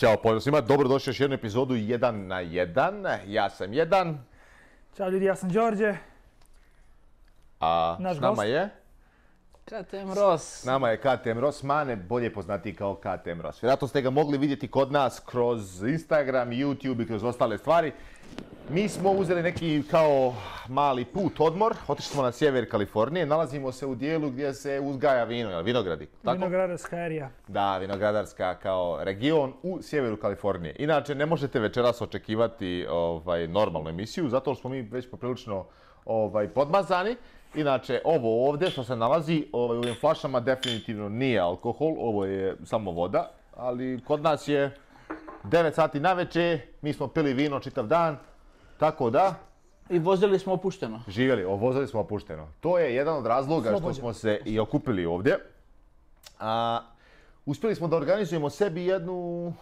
Ćao, pozdrav svima. Dobro došli još jednu epizodu 1 na 1. Ja sam 1. Ćao ljudi, ja sam Đorđe. A Naš s nama gost. je? KTM Ross. S nama je KTM Ross Mane, bolje poznati kao KTM Ross. Vjerojatno ste ga mogli vidjeti kod nas kroz Instagram, YouTube i kroz ostale stvari. Mi smo uzeli neki kao mali put, odmor. Otišli smo na sjever Kalifornije. Nalazimo se u dijelu gdje se uzgaja vino, jel? vinogradi. Tako? Vinogradarska erija. Da, vinogradarska kao region u sjeveru Kalifornije. Inače, ne možete večeras očekivati ovaj, normalnu emisiju, zato što smo mi već poprilično ovaj, podmazani. Inače, ovo ovdje što se nalazi ovaj, u ovim flašama definitivno nije alkohol, ovo je samo voda, ali kod nas je 9 sati na večer, mi smo pili vino čitav dan, tako da... I vozili smo opušteno. Živjeli, o, vozili smo opušteno. To je jedan od razloga Slobodio. što smo se i okupili ovdje. A, uspjeli smo da organizujemo sebi jednu...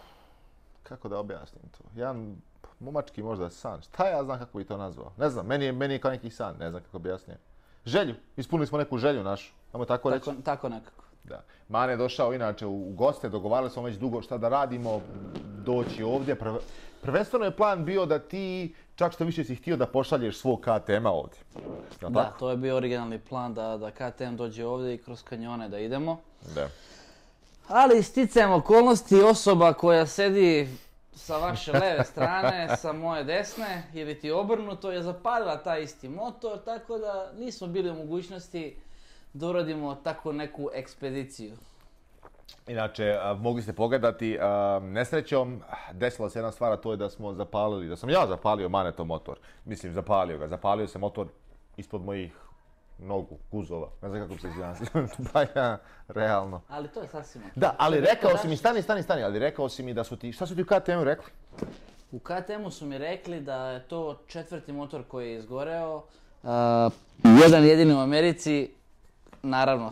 Kako da objasnim to? Jedan momački možda san. Šta ja znam kako bi to nazvao? Ne znam, meni je, meni je kao neki san, ne znam kako objasnijem želju. Ispunili smo neku želju našu. Samo tako, tako reći. Tako nekako. Da. Mane je došao inače u goste, dogovarali smo već dugo šta da radimo, doći ovdje. Prve, prvenstveno je plan bio da ti čak što više si htio da pošalješ svog KTM-a ovdje. Jel da, tako? to je bio originalni plan da, da KTM dođe ovdje i kroz kanjone da idemo. Da. Ali sticajem okolnosti osoba koja sedi sa vaše leve strane, sa moje desne, ili ti obrnuto, je zapalila taj isti motor, tako da nismo bili u mogućnosti da uradimo tako neku ekspediciju. Inače, mogli ste pogledati, nesrećom, desila se jedna stvar, to je da smo zapalili, da sam ja zapalio maneto motor. Mislim, zapalio ga, zapalio se motor ispod mojih nogu, kuzova, ne znam kako bi se izjavio, pa ja, realno. Ali to je sasvim... Da, ali da dakle, rekao si mi, stani, stani, stani, ali rekao si mi da su ti, šta su ti u KTM-u rekli? U KTM-u su mi rekli da je to četvrti motor koji je izgoreo, uh, jedan jedini u Americi, naravno,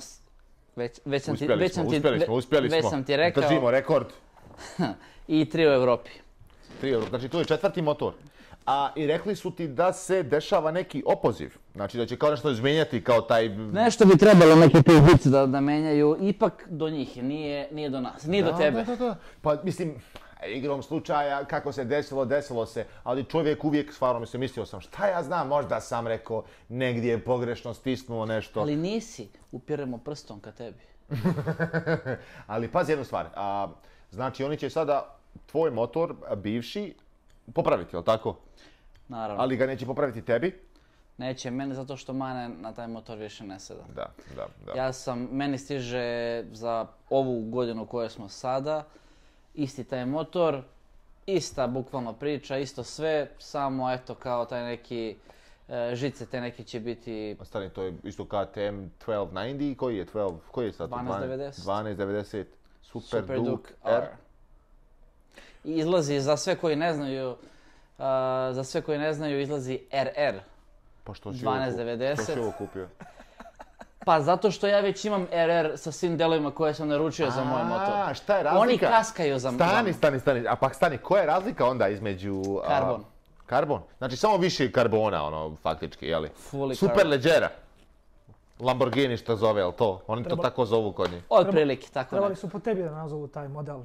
već, već sam uspjeli ti... Već smo, sam ti, uspjeli smo, uspjeli već smo, sam ti rekao, držimo rekord. I tri u Evropi. Tri u Evropi, znači to je četvrti motor. A i rekli su ti da se dešava neki opoziv. Znači da će kao nešto izmenjati kao taj... Nešto bi trebalo neke te ubice da, da menjaju. Ipak do njih, nije, nije do nas, nije da, do tebe. Da, da, da. Pa mislim, igrom slučaja, kako se desilo, desilo se. Ali čovjek uvijek, stvarno mislim, mislio sam šta ja znam, možda sam rekao negdje pogrešno stisnuo nešto. Ali nisi, upiremo prstom ka tebi. ali pazi jednu stvar. A, znači oni će sada tvoj motor, bivši, popraviti, je li tako? Naravno. Ali ga neće popraviti tebi? Neće, mene zato što mane na taj motor više ne seda. Da, da, da. Ja sam, meni stiže za ovu godinu koju smo sada, isti taj motor, ista bukvalno priča, isto sve, samo eto kao taj neki e, žice te neke će biti... Pa stani, to je isto KTM 1290, koji je 12, koji je sad? 1290. 1290, Super, Super Duke, Duke R. R izlazi za sve koji ne znaju uh, za sve koji ne znaju izlazi RR. Pa što si 1290. Što si ovo kupio? Pa zato što ja već imam RR sa svim delovima koje sam naručio A, za moj motor. A, šta je razlika? Oni kaskaju za motor. Stani, stani, stani. A pa stani, koja je razlika onda između... Karbon. Karbon? Znači samo više karbona, ono, faktički, jeli? Fully Super karbon. leđera. Lamborghini što zove, ali to? Oni Treba... to tako zovu kod njih. Od prilike, tako Trebali su po tebi da nazovu taj model.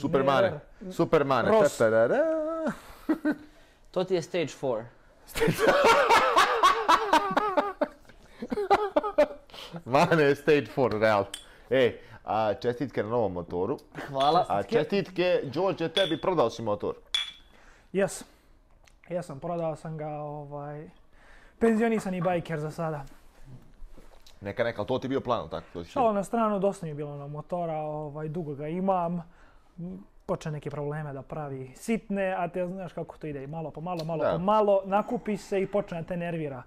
Supermane. Supermane. Ross. Ta, ta, da, to ti je stage 4. Stage 4. Mane je stage 4, real. Ej, a čestitke na novom motoru. Hvala. A čestitke, George, tebi prodao si motor. Jes. Jesam, prodao sam ga, ovaj... Penzionisani bajker za sada. Neka, neka, ali to ti je bio plan, tako? To Šalo na stranu, dosta mi je bilo na motora, ovaj, dugo ga imam. Poče neke probleme da pravi sitne, a te znaš kako to ide, malo po malo, malo da. po malo, nakupi se i počne te nervira.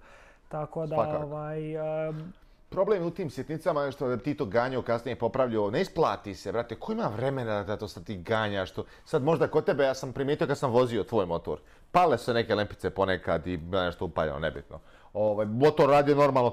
Tako da, Svakak. ovaj... Um, Problem je u tim sitnicama je što ti to ganjao, kasnije popravljao, ne isplati se, brate, ko ima vremena da to sad ti ganja, što... Sad možda kod tebe, ja sam primijetio kad sam vozio tvoj motor, pale se neke lempice ponekad i nešto upaljao, nebitno. Ovaj, motor radio normalno,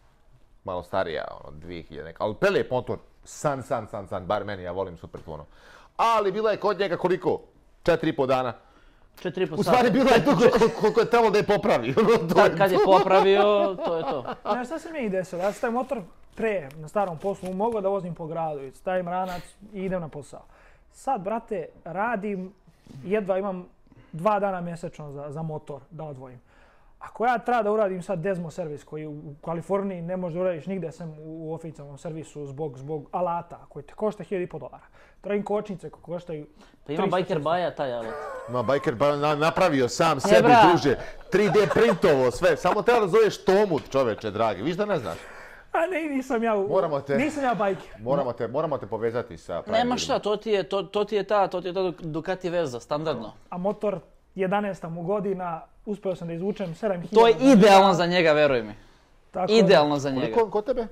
malo starija, ono, 2000 neka, ali Pele je motor, san, san, san, san, bar meni, ja volim super tono. Ali bila je kod njega koliko? Četiri i po dana. Četiri i po sata. U stvari bila je dugo koliko je trebalo da je popravio. da, kad je popravio, to je to. Znaš, šta se mi desilo? Ja sam taj motor pre, na starom poslu, mogao da vozim po gradu i stavim ranac i idem na posao. Sad, brate, radim, jedva imam dva dana mjesečno za, za motor da odvojim. Ako ja treba da uradim sad Desmo servis koji u Kaliforniji ne može da uradiš nigde sem u oficijalnom servisu zbog zbog alata koji te košta 1500 dolara. Trajim kočnice koje koštaju... Pa ima 300. Biker Baja taj alat. Ima Biker Baja na, napravio sam e, sebi, bra. druže. 3D printovo sve. Samo treba da zoveš Tomut, čoveče, dragi. Viš da ne znaš? A ne, nisam ja, moramo te, nisam ja bajke. Moramo te, moramo te povezati sa pravim. Nema šta, to ti je, to, to ti je ta, to ti je ta Ducati veza, standardno. A motor 11. godina, uspeo sam da izvučem 7000. To je idealno za njega, veruj mi. Tako idealno da. za njega. Koliko kod tebe?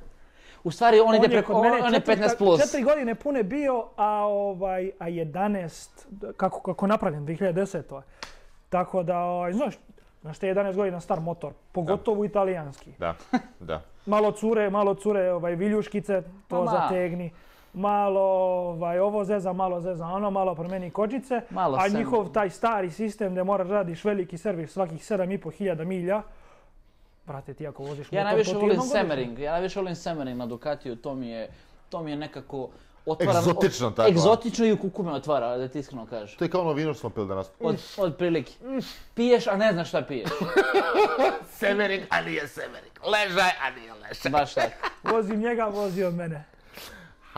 U stvari on, on ide preko on, on je 15 plus. 4 godine pune bio, a ovaj a 11 kako kako napravljen 2010 ovaj. Tako da, ovaj, znaš, znaš te 11 godina star motor, pogotovo da. italijanski. Da. Da. malo cure, malo cure, ovaj viljuškice, to pa zategni. Ma malo ovaj, ovo zeza, malo zeza ono, malo promeni kođice, a njihov taj stari sistem gdje moraš radiš veliki servis svakih 7,5 hiljada milja, brate ti ako voziš... Ja najviše volim Semmering, ja najviše volim Semmering na Ducatiju, to mi je, to mi je nekako... Otvaram, egzotično tako. Egzotično i u kuku me otvara, da ti iskreno kažeš. To je kao ono vino što smo pili danas. Od, od prilike. Piješ, a ne znaš šta piješ. semerik, a nije semerik. Ležaj, a nije ležaj. Baš tako. Vozim njega, vozi od mene.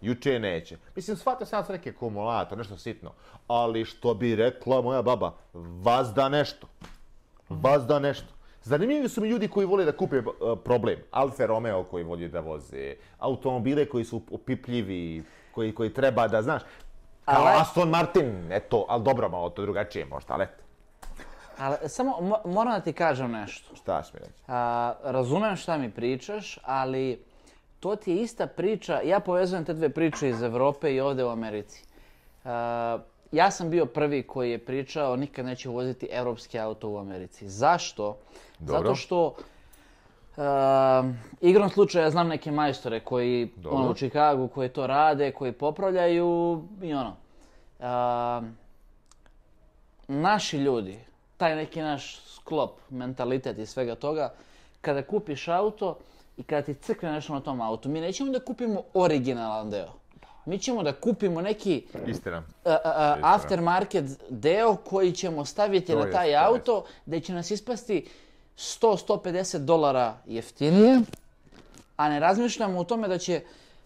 juče neće. Mislim, shvatio sam sam neki akumulator, nešto sitno. Ali što bi rekla moja baba, vas da nešto. Vas da nešto. Zanimljivi su mi ljudi koji vole da kupe e, problem. Alfa Romeo koji vodi da voze, automobile koji su opipljivi, koji, koji treba da, znaš, kao ali... Aston Martin, eto, ali dobro, malo to drugačije možda, ali eto. Ali, samo mo moram da ti kažem nešto. Šta mi reći? A, razumem šta mi pričaš, ali... To ti je ista priča. Ja povezujem te dve priče iz Evrope i ovde u Americi. Uh, ja sam bio prvi koji je pričao nikad neće voziti evropski auto u Americi. Zašto? Dobro. Zato što uh, igrom slučaja znam neke majstore koji ono, u Chicagu koji to rade, koji popravljaju i ono. Uh, naši ljudi, taj neki naš sklop, mentalitet i svega toga, kada kupiš auto, uh, i kada ti crkne nešto na tom autu, mi nećemo da kupimo originalan deo. Mi ćemo da kupimo neki Istina. E, e, e, aftermarket deo koji ćemo staviti to na taj jest, auto da će nas ispasti 100-150 dolara jeftinije, a ne razmišljamo o tome da će...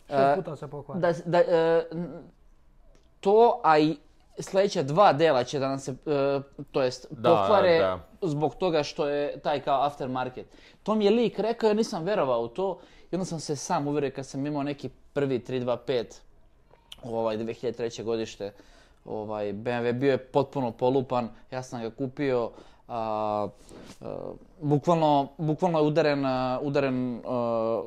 Šest puta se pokvara. Da, da, a, to, a i sljedeća dva dela će da nam se, uh, to jest, da, pokvare da. zbog toga što je taj kao aftermarket. To mi je lik rekao, ja nisam verovao u to. I onda sam se sam uvjerio kad sam imao neki prvi 325 ovaj, 2003. godište. Ovaj, BMW bio je potpuno polupan, ja sam ga kupio. A, a, e, bukvalno, bukvalno je udaren, a, e, udaren a,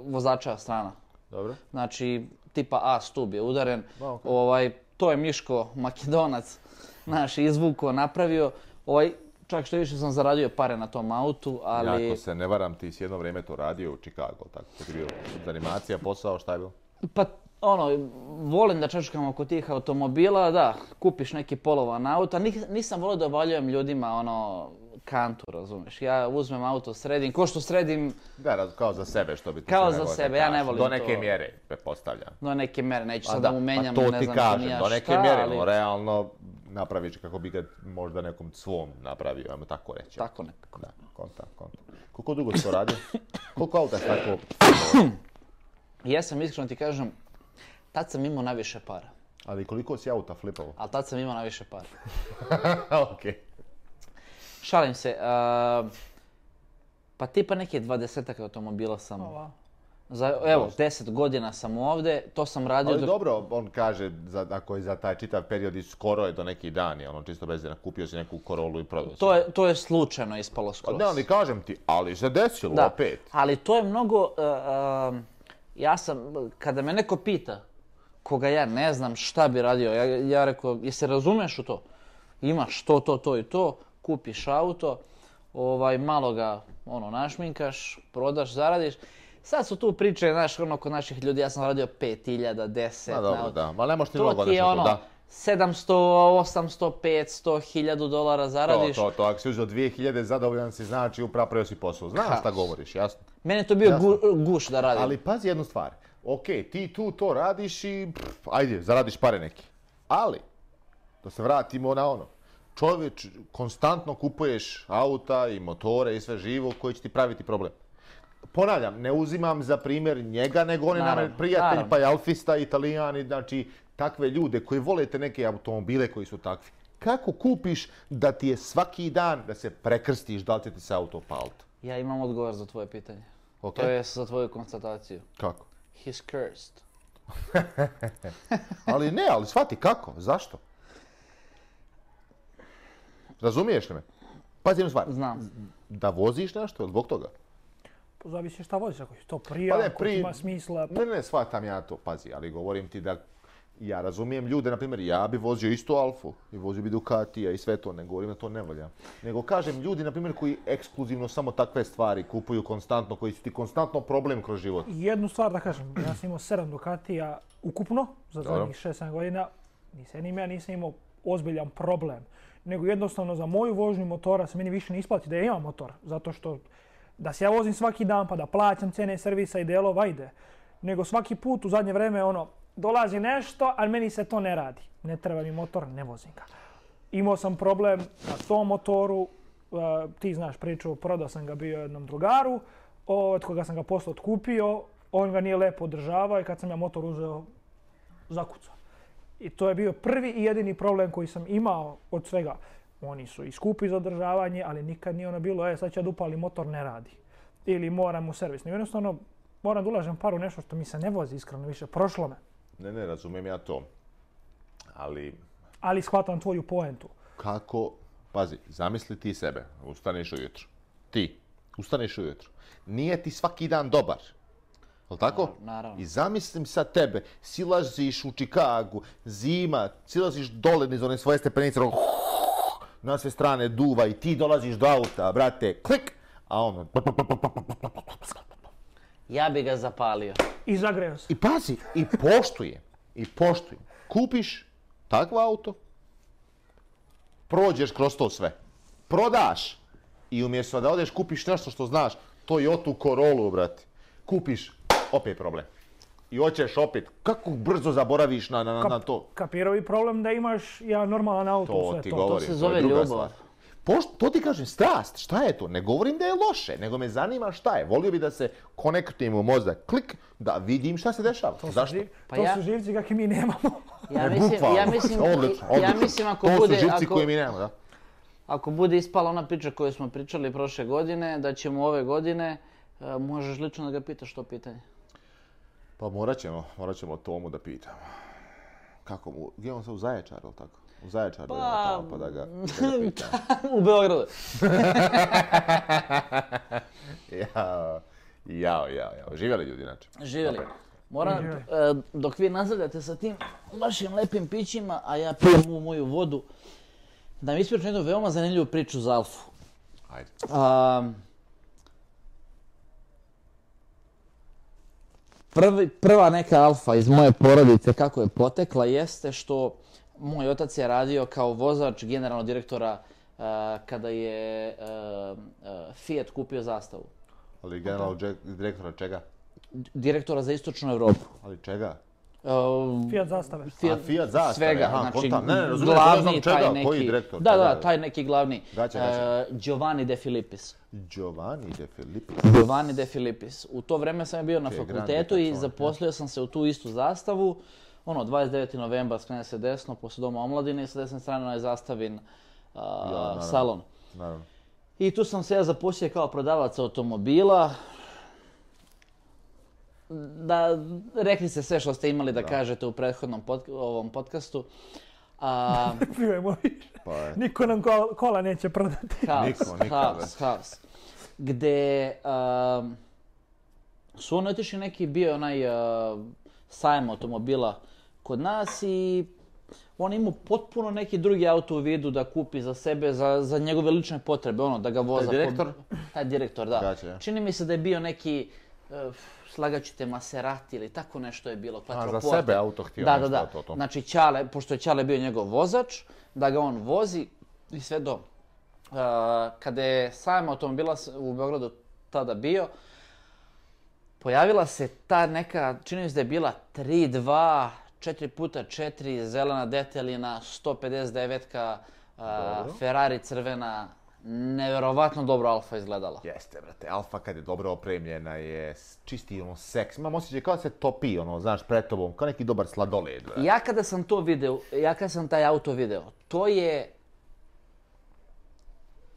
vozača strana. Dobro. Znači, tipa A stub je udaren. Wow, okay. ovaj, to je Miško Makedonac naš izvuko napravio. Ovaj, čak što više sam zaradio pare na tom autu, ali... Jako se ne varam, ti si jedno vrijeme to radio u Chicago, tako je bio animacija, posao, šta je bilo? Pa, ono, volim da čačkam oko tih automobila, da, kupiš neki polovan auto. Nis, nisam volio da valjujem ljudima, ono, kantu, razumeš. Ja uzmem auto, sredim, ko što sredim... Da, kao za sebe, što bi ti Kao se za sebe, kaš. ja ne volim to. Do neke to. mjere, prepostavljam. Do neke mjere, neću sad da mu pa menjam, ne znam što nija šta, ali... Do neke mjere, ali... realno napraviš kako bi ga možda nekom svom napravio, ajmo tako reći. Tako nekako. Da, konta, konta. Koliko dugo to radio? Koliko auta je tako... ja sam iskreno ti kažem, tad sam imao najviše para. Ali koliko si auta flipao? Ali tad sam imao najviše para. Okej. Okay. Šalim se. Uh, pa tipa neke dvadesetak automobila sam. Ova. Za, evo, Dost. deset godina sam ovde, to sam radio... Ali dok... dobro, on kaže, za, ako je za taj čitav period i skoro je do nekih dan, je ono čisto bez dana, kupio si neku korolu i prodao si. To je, to je slučajno ispalo pa skoro. Ne, ali kažem ti, ali se desilo da. opet. Ali to je mnogo... Uh, uh, ja sam, kada me neko pita, koga ja ne znam šta bi radio, ja, ja rekao, jesi razumeš u to? Imaš to, to, to i to, kupiš auto, ovaj, malo ga ono, našminkaš, prodaš, zaradiš. Sad su tu priče, znaš, ono, kod naših ljudi, ja sam radio 5000, 10... dobro, da, ali ne možeš ni logo nešto ono, da. 700, 800, 500, 1000 dolara zaradiš. To, to, to. Ako si uzio 2000, zadovoljan si, znači upravo si posao. Znaš Kaos. šta govoriš, jasno? Mene to bio jasno. guš da radim. Ali pazi jednu stvar. Ok, ti tu to radiš i pff, ajde, zaradiš pare neke. Ali, da se vratimo na ono, čovječ, konstantno kupuješ auta i motore i sve živo koje će ti praviti problem. Ponavljam, ne uzimam za primjer njega, nego on je nam prijatelj, naravno. pa je alfista, italijani, znači takve ljude koji volete neke automobile koji su takvi. Kako kupiš da ti je svaki dan da se prekrstiš, da li će ti se auto palt? Ja imam odgovor za tvoje pitanje. Okay. To je za tvoju konstataciju. Kako? He's cursed. ali ne, ali shvati kako, zašto? Razumiješ li me? Pazi jednu stvar. Znam. Da voziš nešto ili zbog toga? Pa zavisi šta voziš, ako je to pa prija, pa ne, pri... ima smisla. Ne, ne, shvatam ja to, pazi, ali govorim ti da ja razumijem ljude, na primjer, ja bi vozio isto Alfu i vozio bi Ducatija i sve to, ne govorim da to ne volja. Nego kažem, ljudi, na primjer, koji ekskluzivno samo takve stvari kupuju konstantno, koji su ti konstantno problem kroz život. Jednu stvar da kažem, ja sam imao sedam Ducatija ukupno za zadnjih 6-7 godina, nisam ja nisam imao ozbiljan problem nego jednostavno za moju vožnju motora se meni više ne isplati da ja imam motor, zato što da se ja vozim svaki dan pa da plaćam cene servisa i delova, ajde. Nego svaki put u zadnje vreme ono, dolazi nešto, ali meni se to ne radi. Ne treba mi motor, ne vozim ga. Imao sam problem na tom motoru, uh, ti znaš priču, prodao sam ga bio jednom drugaru, od koga sam ga posle otkupio, on ga nije lepo održavao i kad sam ja motor uzeo, zakucao. I to je bio prvi i jedini problem koji sam imao od svega. Oni su i skupi za održavanje, ali nikad nije ono bilo, e, sad će da upali motor, ne radi. Ili moram u servis. I jednostavno, moram da ulažem paru nešto što mi se ne vozi iskreno više, prošlo me. Ne, ne, razumijem ja to. Ali... Ali shvatam tvoju poentu. Kako, pazi, zamisli ti sebe, ustaneš ujutro. Ti, ustaneš ujutro. Nije ti svaki dan dobar. Jel' tako? Naravno. I zamislim sa tebe, silaziš u Čikagu, zima, silaziš dole iz one svoje stepenice, ono, na sve strane duva i ti dolaziš do auta, brate, klik, a ono... Ja bi ga zapalio. I zagreo se. I pazi, i poštuje, i poštuje. Kupiš takvo auto, prođeš kroz to sve, prodaš i umjesto da odeš kupiš nešto što znaš, to je otu korolu, brate. Kupiš opet problem. I hoćeš opet, kako brzo zaboraviš na, na, Kap, na to? Kapirovi problem da imaš ja normalan auto to, sve ti to. Govori, to se zove to ljubav. Pošto, to ti kažem, strast, šta je to? Ne govorim da je loše, nego me zanima šta je. Volio bi da se konektujem u mozak, klik, da vidim šta se dešava. To Zašto? Su, pa to ja... su živci kakvi mi nemamo. Ja e, mislim, Bukvalno. ja mislim, odlično, odlično. ja mislim ako to bude, su živci ako, koji mi nemamo, da. Ako bude ispala ona priča koju smo pričali prošle godine, da ćemo ove godine, e, možeš lično da ga pitaš to pitanje. Pa morat ćemo, morat ćemo Tomu da pitamo. Kako mu, gdje on se u Zaječaru, ili tako? U Zaječaru pa... je tamo, pa da ga, da ga U Beogradu. jao, jao, jao, jao. Živjeli ljudi, inače. Živjeli. Moram, Živjeli. E, dok vi nazavljate sa tim vašim lepim pićima, a ja pijem u moju vodu, da mi ispričam jednu veoma zanimljivu priču za Alfu. Ajde. Um, prvi, prva neka alfa iz moje porodice kako je potekla jeste što moj otac je radio kao vozač generalnog direktora uh, kada je uh, Fiat kupio zastavu. Ali generalnog direktora čega? Direktora za istočnu Evropu. Ali čega? Uh, Fiat zastave. Fiat, A, Fiat zastave. Svega, Aha, znači, ne, razumijem, glavni čega, taj neki. Koji direktor? Da, da, taj neki glavni. Daće, daće. Uh, Giovanni De Filippis. Giovanni De Filippis. Giovanni De Filippis. U to vreme sam bio na Če fakultetu i zaposlio sam se u tu istu zastavu. Ono, 29. novembar skrene se desno, posle doma omladine i sa desne strane je zastavin uh, ja, salon. Naravno. I tu sam se ja zaposlio kao prodavac automobila, da rekli ste sve što ste imali da, da. kažete u prethodnom pod, ovom podcastu. A... Pivaj moj. Pa je. Niko nam kola, kola neće prodati. Haos, niko, niko, haos, ve. haos. Gde um, su ono otišli neki bio onaj uh, sajem automobila kod nas i on ima potpuno neki drugi auto u vidu da kupi za sebe, za, za njegove lične potrebe, ono, da ga voza. Taj direktor? Pod... Taj direktor, da. Gaće. Čini mi se da je bio neki... Uh, slagaćete Maserati ili tako nešto je bilo. Kletro A, za porte. sebe auto htio da, nešto da, da. To, to. Znači, Ćale, pošto je Ćale bio njegov vozač, da ga on vozi i sve do... Uh, kada je sajma automobila u Beogradu tada bio, pojavila se ta neka, čini mi se da je bila 3-2, 4 x 4, zelena detelina, 159-ka, uh, Ferrari crvena, nevjerovatno dobro Alfa izgledala. Jeste, brate. Alfa kad je dobro opremljena je čisti ono seks. Imam osjećaj kao da se topi, ono, znaš, pred tobom, kao neki dobar sladoled. Brate. Ja kada sam to video, ja kada sam taj auto video, to je...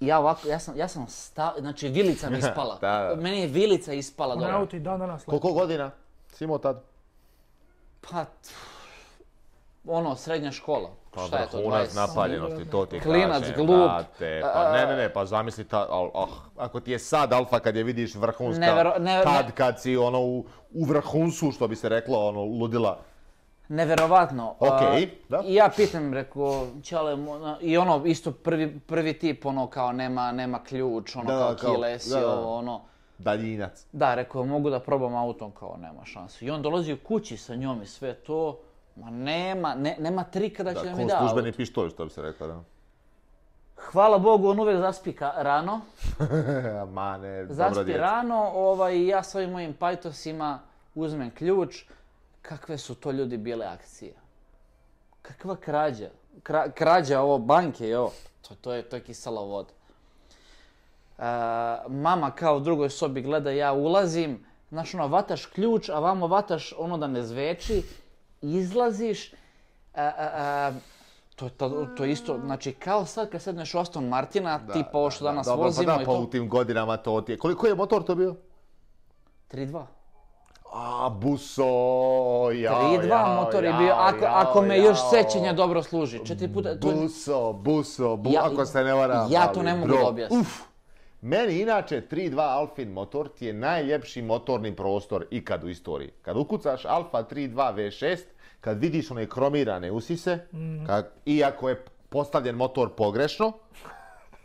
Ja ovako, ja sam, ja sam stao, znači vilica mi ispala. da, da. Meni je vilica ispala. Ono auto i dan danas. Koliko godina si imao tad? Pa, tf, ono, srednja škola. Pa Šta vrhunac napaljenosti, to ti Klinac, kažem. glup. Da te, pa ne, ne, ne, pa zamisli ta, al, oh, ako ti je sad alfa kad je vidiš vrhunska, nevero, nevero, tad kad si ono u, u vrhuncu, što bi se reklo, ono, ludila. Neverovatno. Okej, okay, da. I ja pitam, reko, čale, i ono, isto prvi, prvi tip, ono, kao nema, nema ključ, ono, da, kao, kao kilesi, da, da. Ovo, ono. Daljinac. Da, rekao, mogu da probam autom, kao nema šanse. I on dolazi u kući sa njom i sve to. Ma nema, ne, nema trika da će da, da mi da auto. službeni pištolj, što bi se rekla, da. Hvala Bogu, on uvek zaspi rano. Ma ne, dobro Zaspi djeca. rano, ovaj, ja s ovim mojim pajtosima uzmem ključ. Kakve su to ljudi bile akcije? Kakva krađa? Kra, krađa ovo, banke i ovo. To, to, je, to je kisala voda. Uh, mama kao u drugoj sobi gleda, ja ulazim, znaš ono, vataš ključ, a vamo vataš ono da ne zveči izlaziš... A, a, a, To je, to, to je isto, znači, kao sad kad sedneš u Aston Martina, da, ti pa ovo što danas da, dobro, vozimo pa da, i pa to... Pa u tim godinama to ti je. Koliko je motor to bio? 3.2. A, buso, ja, 3.2 ja, motor ja, je bio, ako, ja, ako me ja, još sećanje dobro služi. Četiri puta... To... Buso, buso, buso, ja, ako se ne varam. Ja to ali, ne mogu bro. da objasnim. Uf, Meni inače 3.2 Alfin motor ti je najljepši motorni prostor ikad u istoriji. Kad ukucaš Alfa 3.2 V6, kad vidiš one kromirane usise, mm. kad, iako je postavljen motor pogrešno,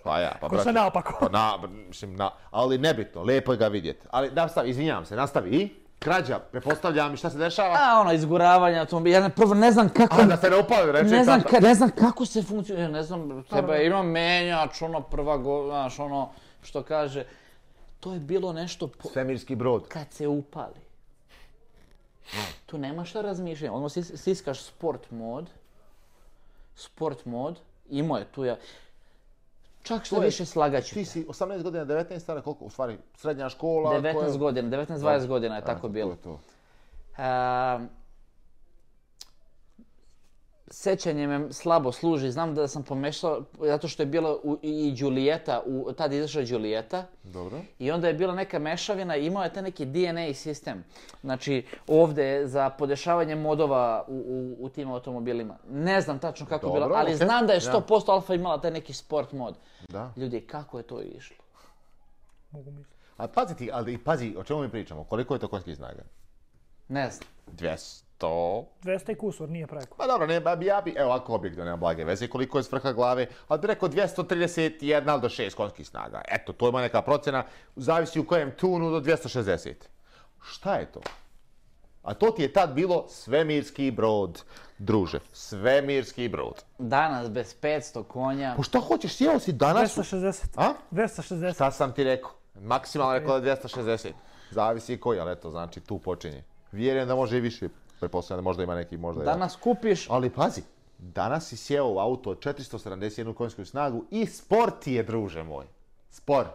pa ja, pa brate. Ko se naopako. Pa na, mislim, na, ali nebitno, lijepo je ga vidjeti. Ali da, stavi, izvinjavam se, nastavi i krađa, prepostavljam i šta se dešava? A ono, izguravanje automobila, ja ne, prvo ne znam kako... A da se ne upali, reći ne znam, ka, ne znam kako se funkcionuje, ne znam, pa, tebe imam menjač, ono, prva godina, znaš, ono što kaže, to je bilo nešto... Po... Svemirski brod. Kad se upali. Tu nema šta razmišljati. Ono siskaš sport mod. Sport mod. Imao je tu ja... Čak što je, više slagaću Ti si 18 godina, 19 stara, koliko? U stvari, srednja škola... 19 koja... godina, 19-20 godina je tako A, bilo. To je to. Uh, sećanje me slabo služi. Znam da sam pomešao, zato što je bila u, i Đulijeta, u, tada izašla Đulijeta. Dobro. I onda je bila neka mešavina, imao je taj neki DNA sistem. Znači, ovde za podešavanje modova u, u, u tim automobilima. Ne znam tačno kako Dobro, je bila, ali okay. znam da je 100% ja. Alfa imala taj neki sport mod. Da. Ljudi, kako je to išlo? Mogu misliti. A pazi ti, ali pazi, o čemu mi pričamo? Koliko je to konjskih snaga? Ne znam. 200. 200 i kusur, nije preko. Pa dobro, ne, ba, ja bi, evo, ako objekt da nema blage veze, koliko je svrha glave, ali bi rekao 231 do 6 konjskih snaga. Eto, to je moja neka procena, zavisi u kojem tunu do 260. Šta je to? A to ti je tad bilo svemirski brod, druže. Svemirski brod. Danas bez 500 konja. Po pa šta hoćeš, jeo si danas? 260. A? 260. Šta sam ti rekao? Maksimalno rekao da 260. Zavisi koji, ali eto, znači, tu počinje. Vjerujem da može i više Preposledam da možda ima neki, možda danas ima. Danas kupiš... Ali pazi, danas si sjeo u auto od 471 konjsku snagu i spor ti je, druže moj. Spor.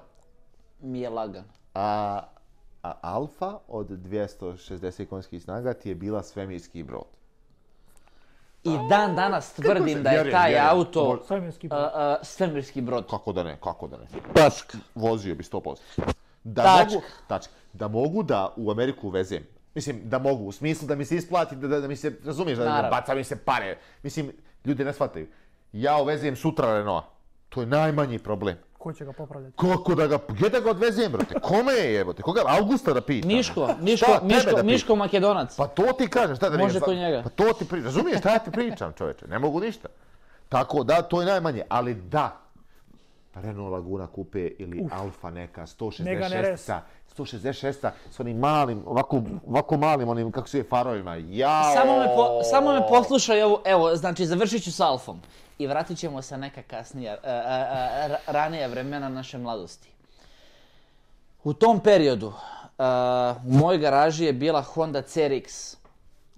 Mi je lagan. A, a Alfa od 260 konjskih snaga ti je bila svemirski brod. I dan danas tvrdim da je vjerujem, taj vjerujem. auto svemirski brod. svemirski brod. Kako da ne, kako da ne. Pask. Vozio bi 100%. Da tačka. Mogu, tačka. Da mogu da u Ameriku vezem Mislim, da mogu, u smislu da mi se isplati, da, da, da mi se, razumiješ, Naravno. da, da baca mi se pare. Mislim, ljudi ne shvataju. Ja uvezujem sutra Renault. To je najmanji problem. Ko će ga popravljati? Kako da ga, gdje da ga odvezem, brate? Kome je jebote? Koga? Augusta da pita? Miško, Miško, šta, Miško, Miško Makedonac. Pa to ti kažem, šta da mi... Može to pa njega. Pa to ti pričam, razumiješ šta ja ti pričam, čoveče? Ne mogu ništa. Tako da, to je najmanje, ali da. Renault Laguna kupe ili Uf, Alfa neka, 166-ca. Megane Res. 166 s onim malim, ovako, ovako malim, onim, kako su je, farovima. Jao! Samo me, po, samo me poslušaj ovo, evo, znači, završit ću s Alfom. I vratit ćemo se neka kasnija, e, e, e, uh, uh, uh, ranija vremena naše mladosti. U tom periodu, uh, u mojoj garaži je bila Honda CRX,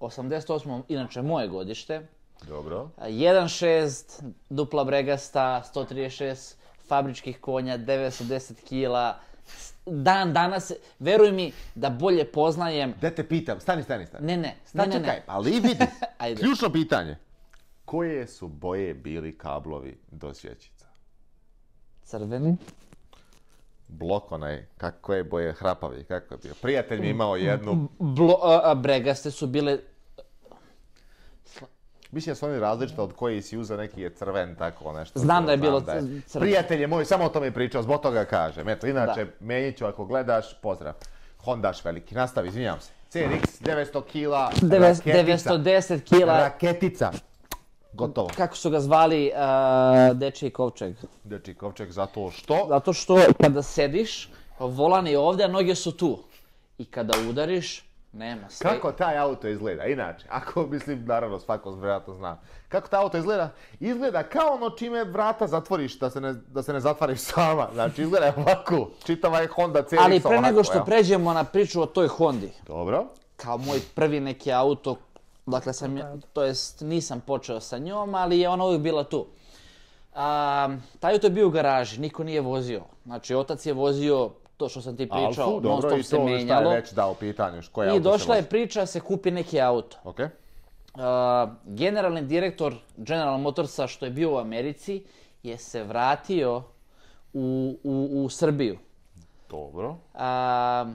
88. inače moje godište. Dobro. 1.6, dupla bregasta, 136 fabričkih konja, 910 kila, dan danas, veruj mi da bolje poznajem... Da te pitam, stani, stani, stani. Ne, ne, stani, ne, ne, čekaj, ne. Pa ali vidi, Ajde. ključno pitanje. Koje su boje bili kablovi do svjećica? Crveni. Blok onaj, kako je boje, hrapavi, kako je bio. Prijatelj mi imao jednu... Blo, a, bregaste su bile Mislim da su oni različite od koje si uzao neki je crven, tako nešto. Znam da je bilo da je. crven. Prijatelje moji, samo o tome pričao, zbog toga kažem. Eto, inače, da. menjit ću ako gledaš, pozdrav. Hondaš veliki, nastavi, izvinjam se. CRX, 900 kila, Deves, raketica. 910 kila. Raketica. Gotovo. Kako su ga zvali uh, Dečiji Kovčeg? Dečiji Kovčeg zato što? Zato što kada sediš, volan je ovdje, a noge su tu. I kada udariš, Nema sve. Kako taj auto izgleda? Inače, ako mislim, naravno, svako vjerojatno zna. Kako taj auto izgleda? Izgleda kao ono čime vrata zatvoriš da se ne, da se ne zatvariš sama. Znači, izgleda ovako. Čitava je Honda CX Ali pre nego što ja. pređemo na priču o toj Hondi. Dobro. Kao moj prvi neki auto, dakle, sam, to jest, nisam počeo sa njom, ali je ona uvijek bila tu. A, taj auto je bio u garaži, niko nije vozio. Znači, otac je vozio to što sam ti pričao, Alfu, non stop se menjalo. Alfu, dobro, i to je već dao pitanje, koje auto se I došla je priča, se kupi neki auto. Okej. Okay. Uh, generalni direktor General Motorsa što je bio u Americi je se vratio u, u, u Srbiju. Dobro. Uh,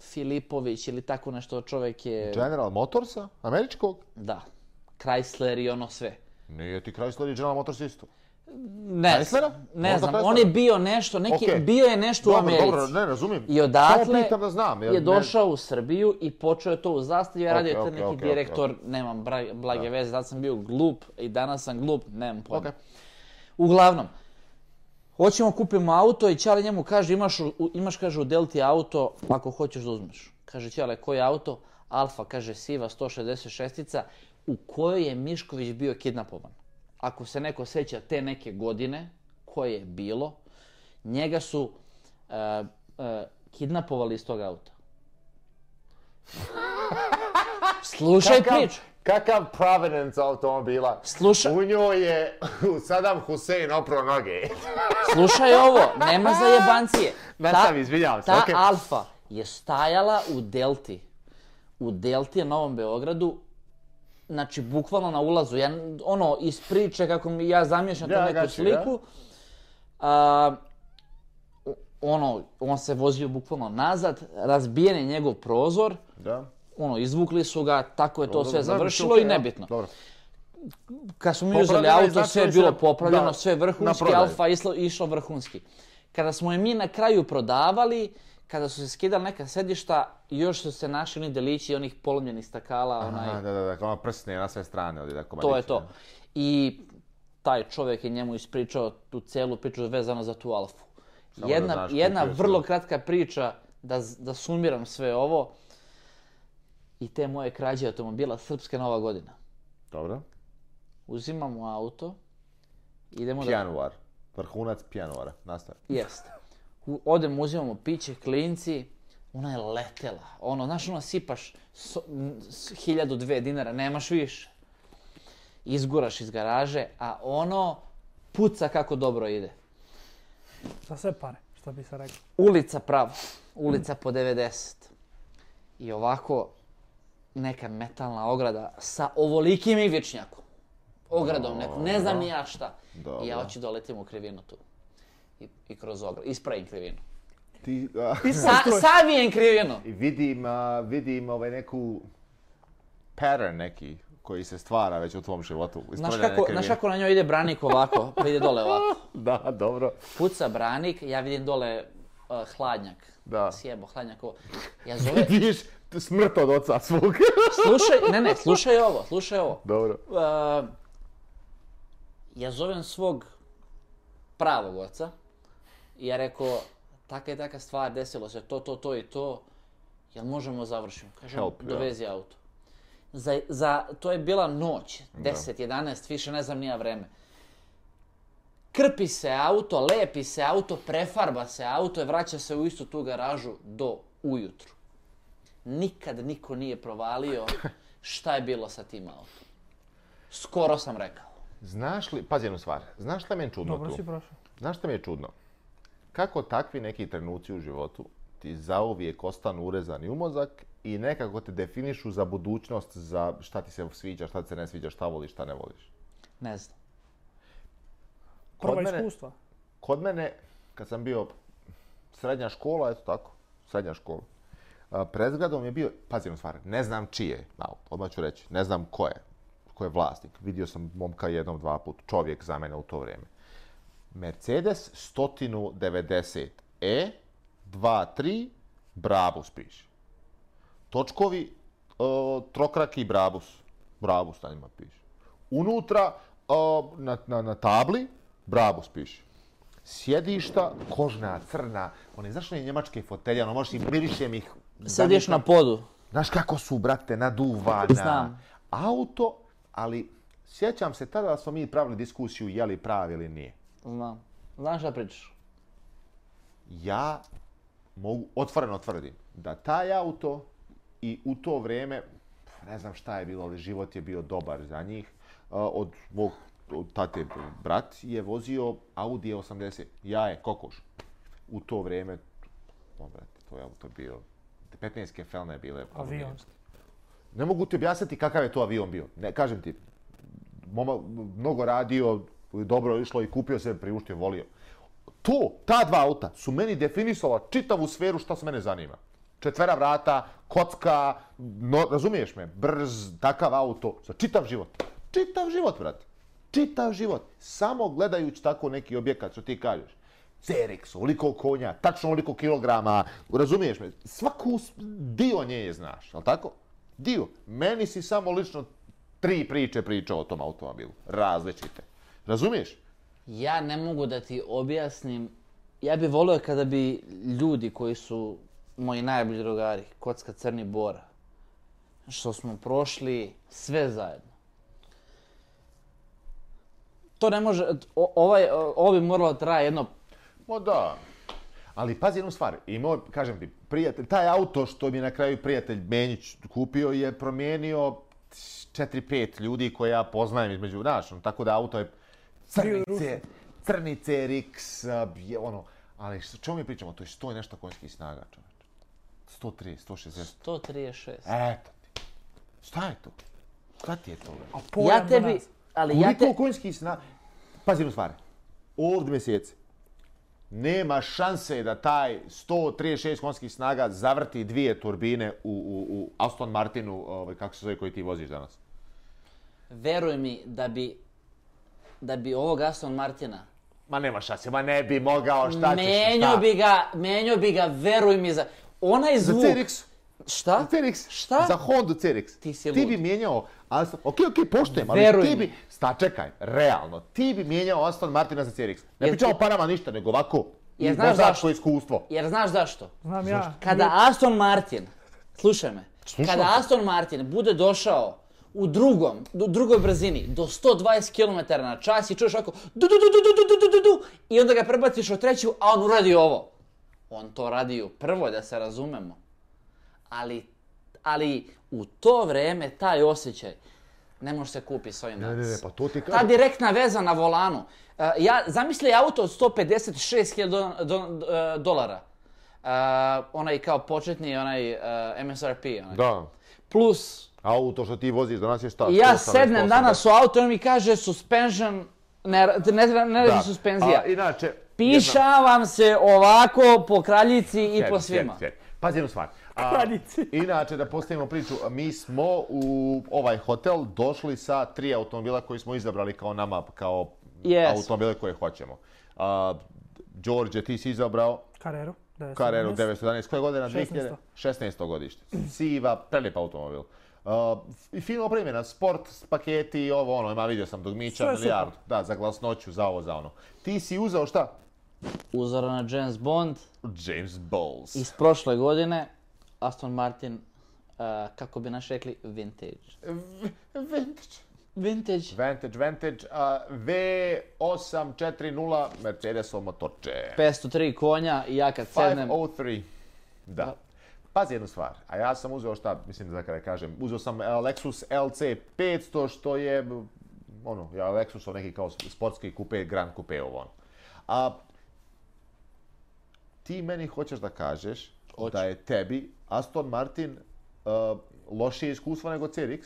Filipović ili tako nešto čovjek je... General Motorsa? Američkog? Da. Chrysler i ono sve. Nije ti Chrysler i General Motors isto? Uh, Ne, Kajsmera? ne znam, on je bio nešto, neki, okay. bio je nešto dobro, u Americi. Dobro, ne, razumijem. I odatle pitam, ne znam, jer je došao ne... u Srbiju i počeo je to u zastavi, ja radio okay, okay, neki okay, direktor, okay. nemam blage ja. veze, zato sam bio glup i danas sam glup, nemam pojma. Okay. Uglavnom, hoćemo kupimo auto i Ćale njemu kaže, imaš, imaš kaže, u Delti auto, ako hoćeš da uzmeš. Kaže Ćale, koji auto? Alfa, kaže, siva 166-ica, u kojoj je Mišković bio kidnapovan ako se neko seća te neke godine koje je bilo, njega su uh, uh, kidnapovali iz tog auta. Slušaj kakav, priču. Kakav Providence automobila. Slušaj. U njoj je Saddam Hussein opro noge. Slušaj ovo, nema za jebancije. Ne sam, izvinjavam se. Ta okay. Alfa je stajala u Delti. U Delti je Novom Beogradu znači bukvalno na ulazu, ja, ono iz priče kako mi ja zamješam ja, tu neku gači, sliku. Ja. Uh, ono, on se vozio bukvalno nazad, razbijen je njegov prozor. Da. Ono, izvukli su ga, tako je to dobro, sve dobro, završilo dobro, i nebitno. Ja. Dobro. Kad smo mi uzeli auto, sve je bilo popravljeno, da, sve vrhunski, Alfa išlo, išlo vrhunski. Kada smo je mi na kraju prodavali, uh, kada su se skidali neka sedišta, još su se našli oni delići onih polomljenih stakala, Aha, onaj... Da, da, da, kao ono prsne na sve strane, ali da komadići. To je to. I taj čovjek je njemu ispričao tu celu priču vezano za tu alfu. Samo jedna, da znaš, jedna vrlo kratka priča, da, da sumiram sve ovo, i te moje krađe automobila, Srpske Nova godina. Dobro. Uzimamo auto, idemo pijanuar. da... Pijanuar. Vrhunac pijanuara. Nastavim. Jeste odem, uzimamo piće, klinci, ona je letela. Ono, znaš, ona sipaš so, s, hiljadu, dve dinara, nemaš više. Izguraš iz garaže, a ono puca kako dobro ide. Za sve pare, što bi se rekao. Ulica pravo, ulica po 90. I ovako neka metalna ograda sa ovolikim igličnjakom. Ogradom nekom, ne znam ni ja šta. Dobro. I ja hoću doletim u krivinu tu i, i kroz ogled. Ispravim krivinu. Ti, a, Sa, savijem krivinu. I vidim, a, vidim ovaj neku pattern neki koji se stvara već u tvom životu. Znaš kako, znaš kako na njoj ide branik ovako, pa ide dole ovako. Da, dobro. Puca branik, ja vidim dole uh, hladnjak. Da. Sjebo, hladnjak ovo. Ja zove... Vidiš smrt od oca svog. slušaj, ne, ne, slušaj ovo, slušaj ovo. Dobro. Uh, ja zovem svog pravog oca. I ja rekao, taka je taka stvar, desilo se to, to, to i to, jel možemo završiti? Kažem, Help, dovezi yeah. auto. Za, za, to je bila noć, 10, 11, više ne znam nija vreme. Krpi se auto, lepi se auto, prefarba se auto i vraća se u istu tu garažu do ujutru. Nikad niko nije provalio šta je bilo sa tim autom. Skoro sam rekao. Znaš li, pazi jednu stvar, znaš šta mi je čudno Dobro, tu? Dobro si prošao. Znaš šta mi je čudno? kako takvi neki trenuci u životu ti zauvijek ostanu urezani u mozak i nekako te definišu za budućnost, za šta ti se sviđa, šta ti se ne sviđa, šta voliš, šta ne voliš? Ne znam. Prva kod mene, iskustva? Kod mene, kad sam bio srednja škola, eto tako, srednja škola, prezgradom je bio, pazim stvar, ne znam čije, odmah ću reći, ne znam ko je, ko je vlasnik. Vidio sam momka jednom, dva put, čovjek za mene u to vrijeme. Mercedes 190 E 2.3 Brabus piše. Točkovi e, trokraki Brabus. Brabus na njima piše. Unutra e, na, na, na tabli Brabus piše. Sjedišta, kožna, crna, one zašto je njemačke fotelje, ono možeš i mirišem ih. Sediš na podu. Znaš kako su, brate, naduvana. Znam. Auto, ali sjećam se tada da smo mi pravili diskusiju, je li pravi ili nije. Znam. Znam šta pričaš. Ja mogu otvoreno tvrdim da taj auto i u to vreme, ne znam šta je bilo, ali život je bio dobar za njih, od mog tate brat je vozio Audi 80, ja je kokoš. U to vreme, on brate, to je auto bio, 15 kefelne je bile. Ono, avion. Ne mogu ti objasniti kakav je to avion bio. Ne, kažem ti, moma, mnogo radio, dobro išlo i kupio se, priuštio, volio. To, ta dva auta su meni definisala čitavu sferu šta se mene zanima. Četvera vrata, kocka, no, razumiješ me, brz, takav auto, za čitav život. Čitav život, brate. Čitav život. Samo gledajući tako neki objekat, što ti kažeš. Cerex, oliko konja, tačno oliko kilograma, razumiješ me. Svaku dio nje je znaš, ali tako? Dio. Meni si samo lično tri priče pričao o tom automobilu. Različite. Razumiješ? Ja ne mogu da ti objasnim. Ja bih volio kada bi ljudi koji su moji najbolji drugari, Kocka Crni Bora, što smo prošli sve zajedno. To ne može, ovaj, ovo bi moralo traje jedno... Mo da, ali pazi jednu stvar, imao, kažem ti, prijatelj, taj auto što mi je na kraju prijatelj Benjić kupio je promijenio 4-5 ljudi koje ja poznajem između, znaš, ono, tako da auto je crnice, crnice, RX, ono. Ali što, čemu mi pričamo? To je sto i nešto konjskih snaga, čovječ. 130, 160. 136. Eto ti. Šta je to? Šta ti je to? A ja tebi... Ali ja te... Koliko konjskih snaga... Pazi jednu stvar. Ovdje mjeseci. Nema šanse da taj 136 konjskih snaga zavrti dvije turbine u, u, u Aston Martinu, ovaj, kako se zove, koji ti voziš danas. Veruj mi da bi da bi ovog Aston Martina... Ma nema šanse, ma ne bi mogao, šta ćeš, šta? bi ga, menio bi ga, veruj mi za... Onaj zvuk... Za Cerix. Šta? Za Cerix. Šta? Za Honda Cerix. Ti si lud. Ti bi mijenjao... Aston... Okej, okay, okej, okay, poštujem, veruj ali ti bi... Sta, čekaj, realno, ti bi mijenjao Aston Martina za Cerix. Ne Jer... pričamo parama ništa, nego ovako... Jer znaš zašto? iskustvo. Jer znaš zašto? Znam ja. Kada Aston Martin, slušaj me, Slušao. kada Aston Martin bude došao u drugom, u drugoj brzini, do 120 km na čas i čuješ ovako du du du du du du du du du i onda ga prebaciš u treću, a on uradi ovo. On to radi u prvoj, da se razumemo. Ali, ali u to vreme taj osjećaj ne može se kupi s ovim Ne, ne, ne, pa to ti kažu. Ta direktna veza na volanu. Uh, ja, zamisli auto od 156.000 do, do, dolara. Uh, onaj kao početni, onaj uh, MSRP. Onaj. Da. Plus Auto što ti voziš danas je šta? Ja sednem danas u auto i on mi kaže suspension, ne, ne, ne radi suspenzija. A, inače, Pišavam jedna... se ovako po kraljici i sjed, po svima. Sjed, sjed. Pazi jednu stvar. A, kraljici. inače, da postavimo priču, mi smo u ovaj hotel došli sa tri automobila koji smo izabrali kao nama, kao yes. automobile koje hoćemo. A, Đorđe, ti si izabrao? Carrero. 911. Carrero 911. Koje godine? 16. 16. godište. Siva, prelijep automobil. Uh, fino opremljena, sport, paketi, ovo ono, ima vidio sam dugmića, milijardu. Da, za glasnoću, za ovo, za ono. Ti si uzao šta? Uzora na James Bond. James Bowles. Iz prošle godine, Aston Martin, uh, kako bi naš rekli, vintage. V vintage. Vintage. Vintage, vintage. Uh, V840 Mercedesov motorče. 503 konja i ja kad 503. sednem... 503. Da. da. Pazi jednu stvar, a ja sam uzeo šta, mislim da kada kažem, uzeo sam Lexus LC 500, što je, ono, ja Lexus ovo neki kao sportski kupe, Grand kupe ovo ono. A, ti meni hoćeš da kažeš Hoće. da je tebi Aston Martin uh, lošije iskustvo nego CRX?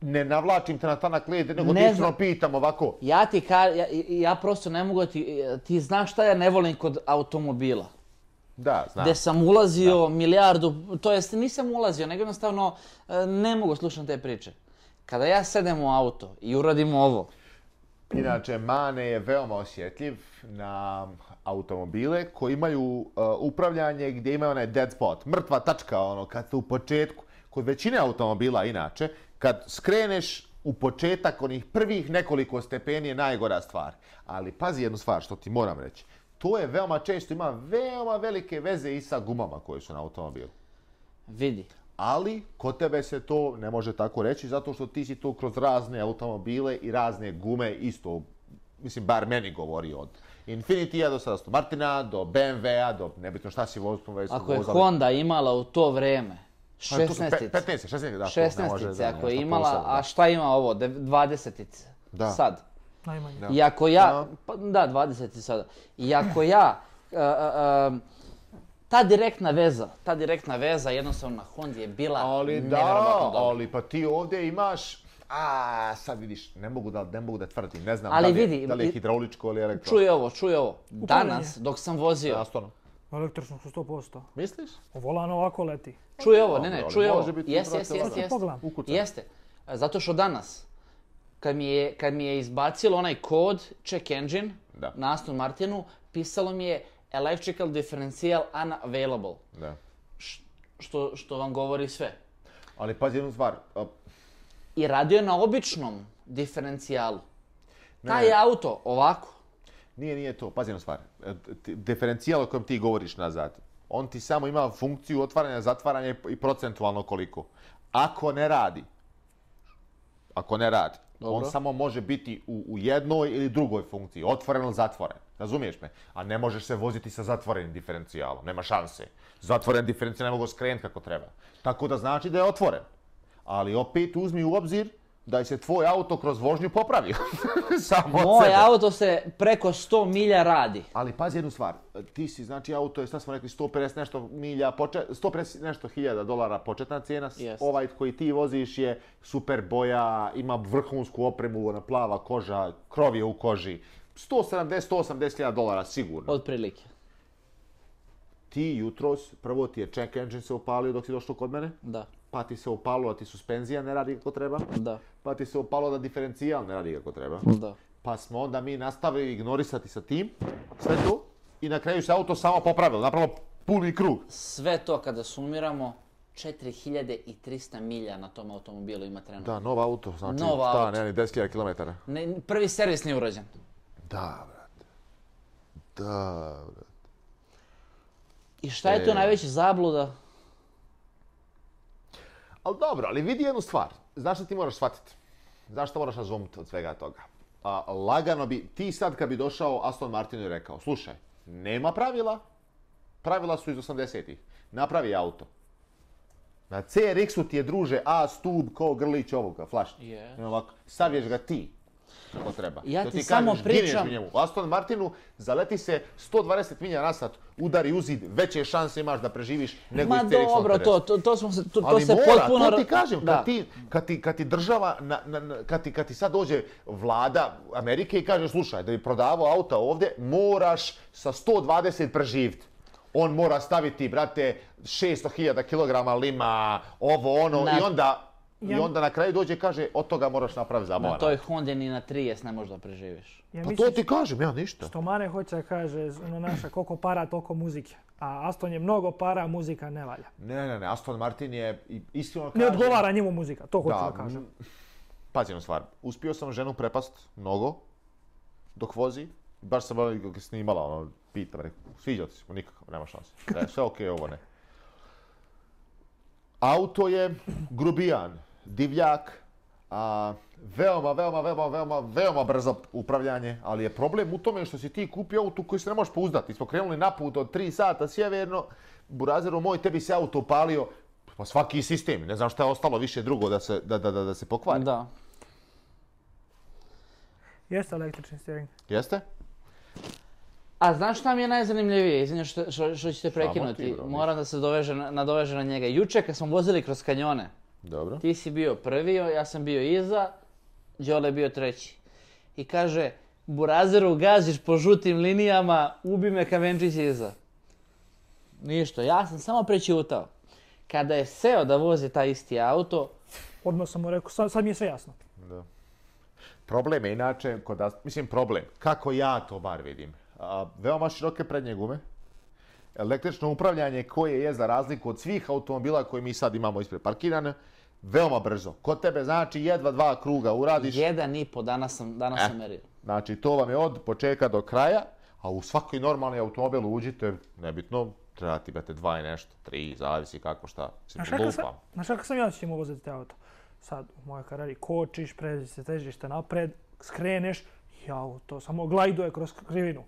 Ne navlačim te na tanak led, nego ne ti pitam ovako. Ja ti ka, ja, ja prosto ne mogu ti, ti znaš šta ja ne volim kod automobila. Da, znam. Gde sam ulazio da. milijardu, to jest nisam ulazio, nego jednostavno e, ne mogu slušati te priče. Kada ja sedem u auto i uradim ovo... Inače, Mane je veoma osjetljiv na automobile koji imaju uh, upravljanje gdje ima onaj dead spot, mrtva tačka, ono, kad se u početku, kod većine automobila inače, kad skreneš u početak onih prvih nekoliko stepeni je najgora stvar. Ali pazi jednu stvar što ti moram reći to je veoma često ima veoma velike veze i sa gumama koje su na automobilu. Vidi. Ali kod tebe se to ne može tako reći zato što ti si to kroz razne automobile i razne gume isto, mislim, bar meni govori od Infinity-a do sada Martina, do BMW-a, do nebitno šta si vozili. Ako vozali. je Honda imala u to vreme, 16-ice, 16-ice, ako je imala, posebno, a šta ima ovo, 20-ice, sad? Najmanje. Da. Iako ja, pa, da, 20 i sada. Iako ja, uh, uh, ta direktna veza, ta direktna veza jednostavno na Hondi je bila ali da, dobra. Ali pa ti ovdje imaš, a sad vidiš, ne mogu da, ne mogu da tvrdim, ne znam ali da li, vidi, da li je hidrauličko ili elektro. Čuj ovo, čuj ovo. Upravo Danas, je. dok sam vozio... Zastavno. Električno su 100%. Misliš? Volan ovako leti. Čuj ovo, ne, ne, čuj ovo. Može biti jeste, jeste, jeste, jeste. Jeste. Zato što danas, kad mi je, kad mi je izbacilo onaj kod check engine da. na Aston Martinu, pisalo mi je electrical differential unavailable. Da. Što, što vam govori sve. Ali pazi jednu stvar. I radio je na običnom diferencijalu. Ne, Taj ne. auto, ovako. Nije, nije to. Pazi jednu stvar. E, Diferencijal o kojem ti govoriš nazad, on ti samo ima funkciju otvaranja, zatvaranja i procentualno koliko. Ako ne radi, ako ne radi, Dobro. On samo može biti u, u jednoj ili drugoj funkciji, otvoren ili zatvoren. Razumiješ me? A ne možeš se voziti sa zatvorenim diferencijalom, nema šanse. Zatvoren diferencijal ne mogu skrenuti kako treba. Tako da znači da je otvoren. Ali opet uzmi u obzir da se tvoj auto kroz vožnju popravio. Samo Moj sebe. auto se preko 100 milja radi. Ali pazi jednu stvar, ti si, znači auto je, sad smo rekli, 150 nešto milja, poče, 150 nešto hiljada dolara početna cijena. Yes. Ovaj koji ti voziš je super boja, ima vrhunsku opremu, ona plava koža, krov je u koži. 170-180 hiljada dolara sigurno. Od prilike. Ti jutros, prvo ti je check engine se upalio dok si došao kod mene. Da pa ti se upalo da ti suspenzija ne radi kako treba, da. pa ti se upalo da diferencijal ne radi kako treba, da. pa smo onda mi nastavili ignorisati sa tim, sve to, i na kraju se auto samo popravilo, napravilo puni krug. Sve to kada sumiramo, 4300 milja na tom automobilu ima trenutno. Da, nova auto, znači, nova šta, ne, ne, 10.000 km. Ne, prvi servis nije urađen. Da, brate. Da, brate. I šta je e... to najveća zabluda? Ali dobro, ali vidi jednu stvar. Znaš šta ti moraš shvatiti? Zašto moraš razumiti od svega toga? A, lagano bi, ti sad kad bi došao Aston Martinu i rekao, slušaj, nema pravila, pravila su iz 80-ih, napravi auto. Na CRX-u ti je druže A stub ko grlić ovoga, flašni. Yes. Stavješ ga ti kako treba. Ja ti, ti samo kažeš, pričam... Njemu. Aston Martinu zaleti se 120 milija nasad, udari u zid, veće šanse imaš da preživiš nego Ma, Ma dobro, to, to, to, smo, to, to se mora, potpuno... Ali mora, to ti kažem, kad ti, kad, ti, kad ti država, na, na, na, kad, ti, kad ti sad dođe vlada Amerike i kaže, slušaj, da bi prodavao auta ovdje, moraš sa 120 preživiti. On mora staviti, brate, 600.000 kg lima, ovo, ono, na... i onda Ja... I onda na kraju dođe i kaže, od toga moraš napraviti za mora. Na toj Honda ni na 30 ne možda preživiš. Ja pa to ti kažem, ja ništa. Što Mane hoće kaže, ono naša, koliko para, toliko muzike. A Aston je mnogo para, a muzika ne valja. Ne, ne, ne, Aston Martin je iskreno kaže... Ne odgovara njemu muzika, to hoću da, da kažem. Pazi stvar, uspio sam ženu prepast mnogo, dok vozi. Baš sam veliko ga snimala, ono, pitam, rekao, sviđa ti se, nikako, nema šanse. Sve okej, okay, ovo ne. Auto je grubijan divljak, a, veoma, veoma, veoma, veoma, veoma brzo upravljanje, ali je problem u tome što si ti kupio auto koji se ne možeš pouzdati. Smo krenuli na put od 3 sata sjeverno, burazeru moj, tebi se auto upalio, pa svaki sistem, ne znam šta je ostalo više drugo da se, da, da, da, da se pokvari. Da. Jeste električni steering. Jeste? A znaš šta mi je najzanimljivije, izvinjam što, što, što ću te prekinuti, moram da se doveže, nadoveže na njega. Juče kad smo vozili kroz kanjone, Dobro. Ti si bio prvi, ja sam bio iza, Đole je bio treći. I kaže, Burazeru gaziš po žutim linijama, ubi me Kamenčić iza. Ništa, ja sam samo prećutao. Kada je seo da vozi taj isti auto... Odmah sam mu rekao, sad, sad mi je sve jasno. Da. Problem je inače, kod, mislim problem, kako ja to bar vidim. A, veoma široke prednje gume, električno upravljanje koje je za razliku od svih automobila koje mi sad imamo ispred parkirane, veoma brzo. Kod tebe znači jedva dva kruga uradiš. Jedan i po, danas sam, danas eh. sam merio. Znači to vam je od početka do kraja, a u svakoj normalni automobil uđite, nebitno, treba ti bete dva i nešto, tri, zavisi kako šta, se lupam. Znaš kako sam ja će mu voziti te auto? Sad u mojoj karari kočiš, prezi se težište napred, skreneš, ja auto samo glajduje kroz krivinu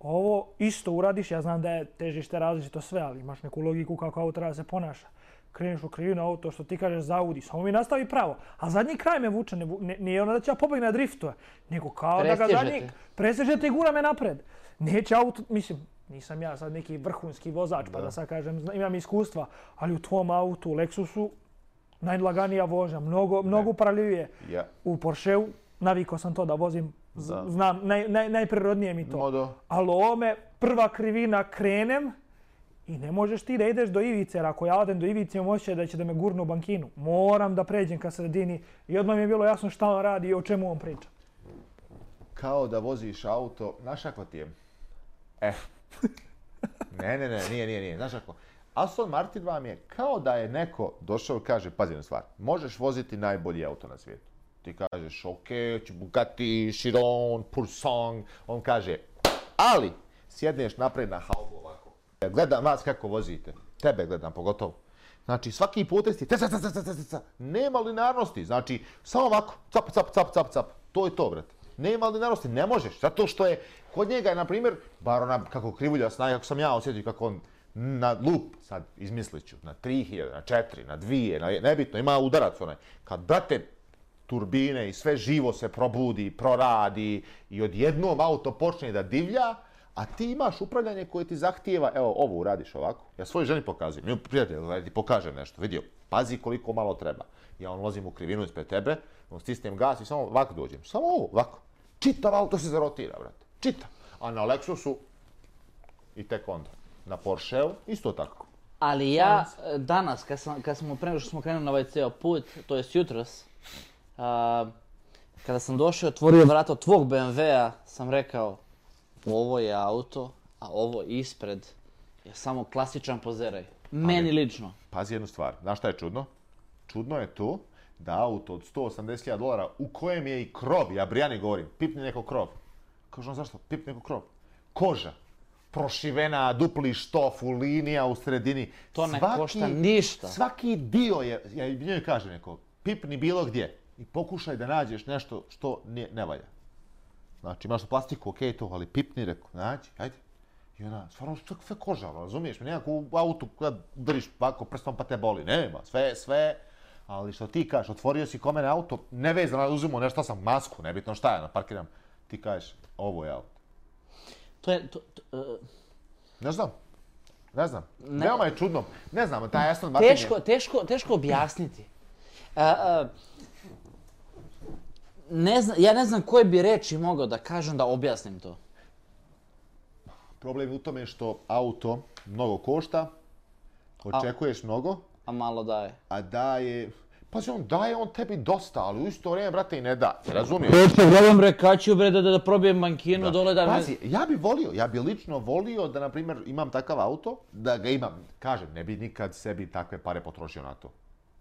ovo isto uradiš, ja znam da je težište različito sve, ali imaš neku logiku kako auto treba se ponaša. Kreneš u krivinu auto, što ti kažeš, zaudi, samo mi nastavi pravo. A zadnji kraj me vuče, ne, nije ono da će ja pobegne na driftu, nego kao da ga zadnji... Presježe te. gura me napred. Neće auto, mislim, nisam ja sad neki vrhunski vozač, pa da. pa da sad kažem, imam iskustva, ali u tvom autu, u Lexusu, najlaganija vožnja, mnogo, mnogo upravljivije. Ja. U Porsche-u, navikao sam to da vozim Da. Znam, naj, naj, najprirodnije mi to. Modo. Ali ovo me prva krivina krenem i ne možeš ti da ideš do Ivice, jer ako ja odem do Ivice imam osjećaj da će da me gurnu u bankinu. Moram da pređem ka sredini i odmah mi je bilo jasno šta on radi i o čemu on priča. Kao da voziš auto, znaš kako ti je? E, eh. ne, ne, ne, nije, nije, nije, znaš kako. Aston Martin vam je kao da je neko došao i kaže, pazi jednu stvar, možeš voziti najbolji auto na svijetu ti kažeš, ok, će Bugatti, Chiron, Pursong, on kaže, ali, sjedneš napred na haubu ovako, ja gledam vas kako vozite, tebe gledam pogotovo, znači svaki put isti, tsa, tsa, tsa, tsa, tsa, nema linearnosti, znači, samo ovako, cap, cap, cap, cap, cap, to je to, brate. Nema linearnosti, ne možeš, zato što je, kod njega je, na primjer, bar ona kako krivulja sna, kako sam ja osjetio, kako on na lup, sad izmislit ću, na 3000, na 4, na 2, na, nebitno, ima udarac onaj. Kad, brate, turbine i sve živo se probudi, proradi i odjednom auto počne da divlja, a ti imaš upravljanje koje ti zahtijeva, evo, ovo uradiš ovako, ja svoj ženi pokazujem, nju prijatelj, da ovaj, ti pokažem nešto, vidio, pazi koliko malo treba. Ja on lozim u krivinu ispred tebe, on stisnem gas i samo ovako dođem, samo ovo, ovako. Čitav auto se zarotira, brate, čitav. A na Lexusu i tek onda. Na Porsche-u, isto tako. Ali ja eh, danas, kad, sam, kad smo, pre nego što smo krenuli na ovaj ceo put, to jest jutros, A, kada sam došao i otvorio vrata od tvog BMW-a, sam rekao, ovo je auto, a ovo ispred je samo klasičan pozeraj. Meni Ali, lično. Pazi jednu stvar, znaš šta je čudno? Čudno je to da auto od 180.000 dolara u kojem je i krov, ja Brijani govorim, pipni neko krov. Kaže on, zašto? Pipni neko krov. Koža, prošivena, dupli štof u linija u sredini. To ne svaki, košta ništa. Svaki dio je, ja njoj kažem neko, pipni bilo gdje, i pokušaj da nađeš nešto što ne, ne valja. Znači, imaš plastiku, okej okay, to, ali pipni, reko, nađi, hajde. I ona, stvarno, sve koža, razumiješ me, nekako u autu kada drviš ovako prstom pa te boli, nema, sve, sve. Ali što ti kažeš, otvorio si kome auto, ne vezano, uzimu nešto sam, masku, nebitno šta je, na parkiram, ti kažeš, ovo je auto. To je, to, to uh... Ne znam, ne znam, ne... veoma je čudno, ne znam, taj Aston Martin je... Teško, teško, teško objasniti. Uh, uh ne zna, ja ne znam koje bi reči mogao da kažem da objasnim to. Problem je u tome što auto mnogo košta, očekuješ a, mnogo. A malo daje. A daje... Pa se on daje, on tebi dosta, ali u isto vrijeme, brate, i ne da. Razumiješ? Ja što gledam bre, kaću bre, da, da, da probijem mankinu da. dole da... Pazi, ja bi volio, ja bi lično volio da, na primjer, imam takav auto, da ga imam. Kažem, ne bi nikad sebi takve pare potrošio na to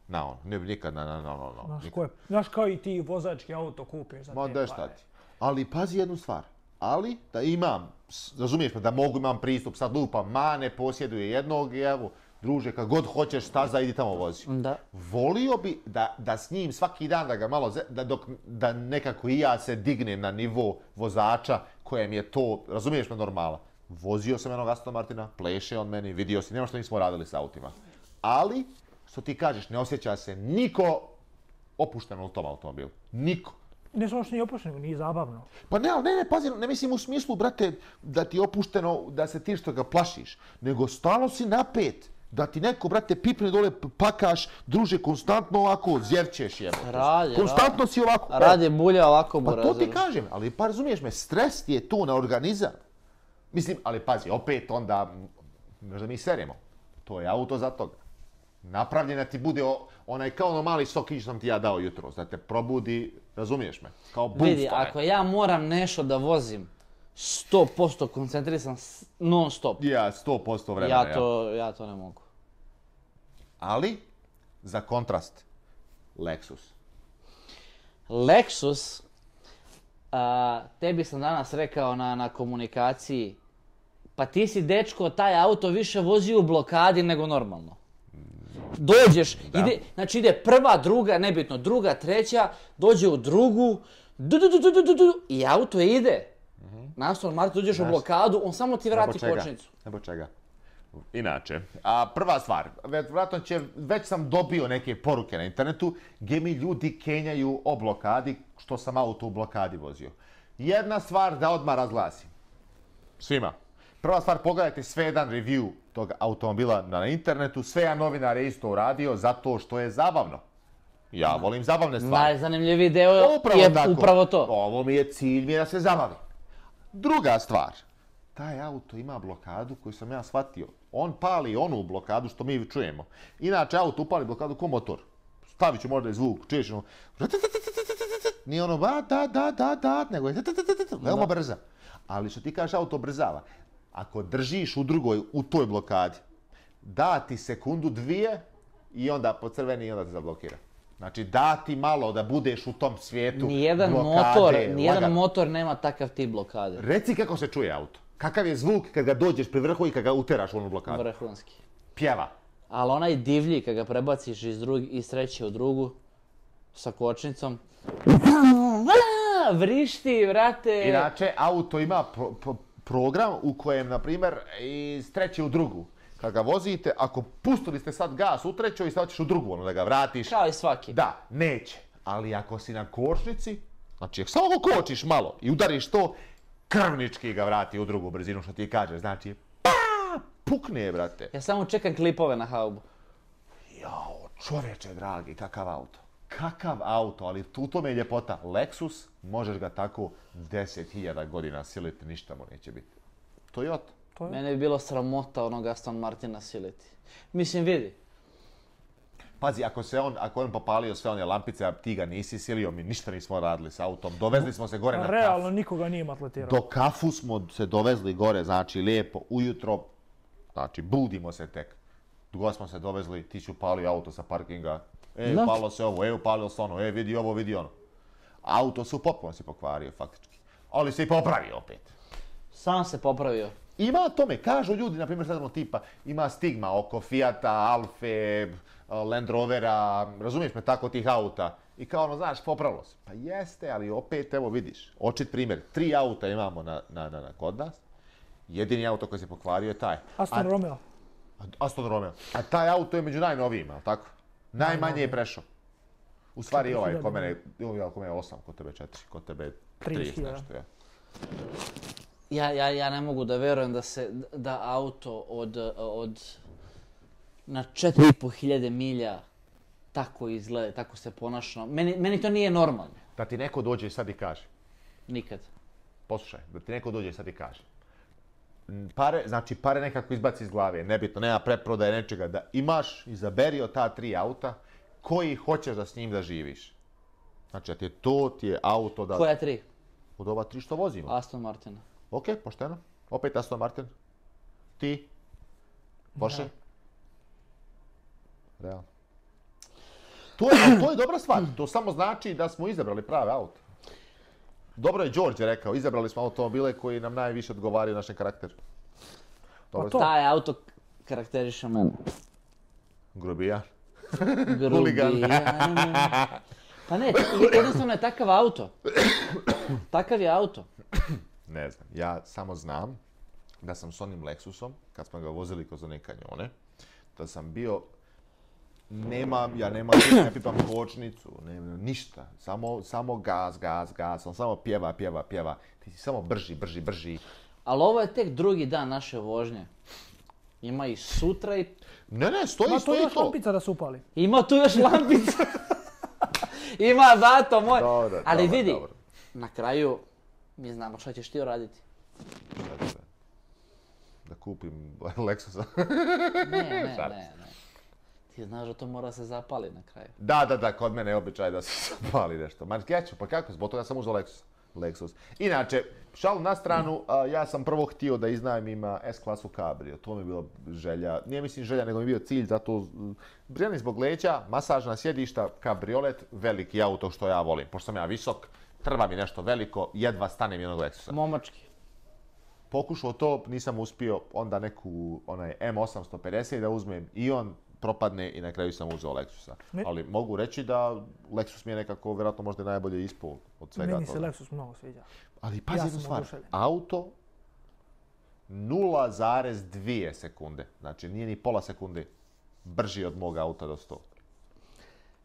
na ono. Ne bi nikad na, na, na, na, na. Znaš, kao i ti vozački auto kupiš za Ma, te šta pare. Ti. Ali pazi jednu stvar. Ali da imam, razumiješ me, da mogu imam pristup, sad lupam, mane, posjeduje jednog, evo, druže, kad god hoćeš, šta za, idi tamo vozi. Da. Volio bi da, da s njim svaki dan, da ga malo, da, dok, da nekako i ja se dignem na nivo vozača kojem je to, razumiješ me, normala. Vozio sam jednog Aston Martina, pleše on meni, vidio si, nema što nismo radili sa autima. Ali, što ti kažeš, ne osjeća se niko opušteno u tom automobilu. Niko. Ne samo što nije opušteno, nije zabavno. Pa ne, ali ne, ne, pazi, ne mislim u smislu, brate, da ti je opušteno, da se ti što ga plašiš, nego stalo si napet da ti neko, brate, pipne dole pakaš, druže, konstantno ovako zjevćeš jebo. Radi, konstantno radi. si ovako. E. Radi, mulja ovako mu Pa razir. to ti kažem, ali pa razumiješ me, stres ti je tu na organizam. Mislim, ali pazi, opet onda, možda mi serimo. To je auto za toga napravljena ti bude o, onaj kao ono mali sokić sam ti ja dao jutro, da te probudi, razumiješ me? Kao boom, Vidi, stane. ako ja moram nešto da vozim, 100% koncentrisan, non stop. Ja, 100% vremena. Ja to, ja. ja to ne mogu. Ali, za kontrast, Lexus. Lexus, a, tebi sam danas rekao na, na komunikaciji, pa ti si dečko, taj auto više vozi u blokadi nego normalno dođeš, da. ide, znači ide prva, druga, nebitno, druga, treća, dođe u drugu, du, du, du, du, du, du, du, i auto ide. Mm -hmm. Nastavno, Marta, dođeš znači, u blokadu, on samo ti vrati nebo kočnicu. Nebo čega. Inače, a prva stvar, vratno će, već sam dobio neke poruke na internetu gdje mi ljudi kenjaju o blokadi što sam auto u blokadi vozio. Jedna stvar da odmah razglasim. Svima. Prva stvar, pogledajte sve jedan review tog automobila na internetu. Sve ja novinar je isto uradio zato što je zabavno. Ja volim zabavne stvari. Najzanimljiviji deo je upravo, je tako, upravo to. Ovo mi je cilj, mi je da se zabavim. Druga stvar, taj auto ima blokadu koju sam ja shvatio. On pali onu blokadu što mi čujemo. Inače, auto upali blokadu ko motor. Stavit ću možda zvuk, čuješ ono... Nije ono ba, da, da, da, da, nego je... Veoma brza. Ali što ti kažeš, auto brzava ako držiš u drugoj, u toj blokadi, da ti sekundu dvije i onda po crveni i onda te zablokira. Znači, da ti malo da budeš u tom svijetu nijedan blokade. Motor, nijedan lagar. motor nema takav tip blokade. Reci kako se čuje auto. Kakav je zvuk kad ga dođeš pri vrhu i kad ga uteraš u onu blokadu? Vrhunski. Pjeva. Ali onaj divlji kad ga prebaciš iz, drugi, iz treće u drugu, sa kočnicom, vrišti, vrate. Inače, auto ima pro, pro, program u kojem, na primjer, iz treće u drugu, kad ga vozite, ako pustili ste sad gas u trećoj i sad ćeš u drugu ono da ga vratiš. Kao i svaki. Da, neće. Ali ako si na kočnici, znači samo ako kočiš malo i udariš to, krvnički ga vrati u drugu brzinu što ti kaže. Znači, pa, pukne, brate. Ja samo čekam klipove na haubu. Jao, čovječe dragi, kakav auto kakav auto, ali u tome je ljepota. Lexus, možeš ga tako 10.000 godina siliti, ništa mu neće biti. Toyota. Toyota. Mene bi bilo sramota onog Aston Martina siliti. Mislim, vidi. Pazi, ako se on, ako on popalio sve one lampice, a ti ga nisi silio, mi ništa nismo radili s autom. Dovezli smo se gore na kafu. Realno, nikoga nije matletirao. Do kafu smo se dovezli gore, znači lijepo, ujutro. Znači, budimo se tek. Dugo smo se dovezli, ti ću palio auto sa parkinga, E, Lak. palo se ovo, e, upalio se ono, e, vidi ovo, vidi ono. Auto se u potpunosti pokvario, faktički. Ali se i popravio opet. Sam se popravio. Ima tome, kažu ljudi, na primjer, sad tipa, ima stigma oko Fiata, Alfe, Land Rovera, razumiješ me tako tih auta. I kao ono, znaš, popravilo se. Pa jeste, ali opet, evo vidiš, očit primjer, tri auta imamo na, na, na, na kod nas. Jedini auto koji se pokvario je taj. Aston Romeo. Aston Romeo. A taj auto je među najnovijima, tako? Najmanje je prešao. U stvari, ovaj, kod mene, ovaj, kod mene je osam, kod tebe četiri, kod tebe tri, nešto, ja. Ja, ja, ja ne mogu da verujem da se, da auto od, od, na četiri i po hiljade milja tako izgleda, tako se ponaša. Meni, meni to nije normalno. Da ti neko dođe i sad i kaže. Nikad. Poslušaj, da ti neko dođe i sad i kaže pare, znači pare nekako izbaci iz glave, nebitno, nema preprodaje, nečega, da imaš, izaberi od ta tri auta, koji hoćeš da s njim da živiš. Znači, da ti je to, ti je auto da... Koja tri? Od ova tri što vozimo. Aston Martin. Ok, pošteno. Opet Aston Martin. Ti? Porsche? Realno. To je, to je dobra stvar. To samo znači da smo izabrali prave auto. Dobro je Đorđe rekao, izabrali smo automobile koji nam najviše odgovaraju našem karakteru. Pa Dobro pa to. Taj auto karakteriša mene. Grubija. Grubija. pa ne, jednostavno je takav auto. takav je auto. Ne znam, ja samo znam da sam s onim Lexusom, kad smo ga vozili kroz one kanjone, da sam bio nemam, ja nemam, ja pipam kočnicu, ne, ništa. Samo, samo gaz, gaz, gaz, on samo pjeva, pjeva, pjeva. Ti si samo brži, brži, brži. Ali ovo je tek drugi dan naše vožnje. Ima i sutra i... Ne, ne, stoji, Ima stoji to. Ima tu još lampica da se upali. Ima tu još lampica. Ima zato moj. Dobre, Ali dobro, vidi, dobro. na kraju mi znamo šta ćeš ti uraditi. Da kupim Lexusa. ne, ne, ne. ne ti znaš da to mora se zapali na kraju. Da, da, da, kod mene je običaj da se zapali nešto. Ma ja ću, pa kako, zbog toga sam uzao Lexus. Lexus. Inače, šalu na stranu, a, ja sam prvo htio da iznajem ima S-klasu Cabrio. To mi je bilo želja, nije mislim želja, nego mi je bio cilj, zato mm, brijani zbog leća, masažna sjedišta, kabriolet, veliki auto što ja volim. Pošto sam ja visok, treba mi nešto veliko, jedva stanem jednog Lexusa. Momački. Pokušao to, nisam uspio onda neku onaj M850 da uzmem i on propadne i na kraju sam uzeo Lexusa. Mi... Ali mogu reći da Lexus mi je nekako vjerojatno možda najbolje ispol od svega Meni toga. Meni se Lexus mnogo sviđa. Ali pazi ja jednu stvar, odušeljen. auto 0,2 sekunde, znači nije ni pola sekunde brži od moga auta do 100.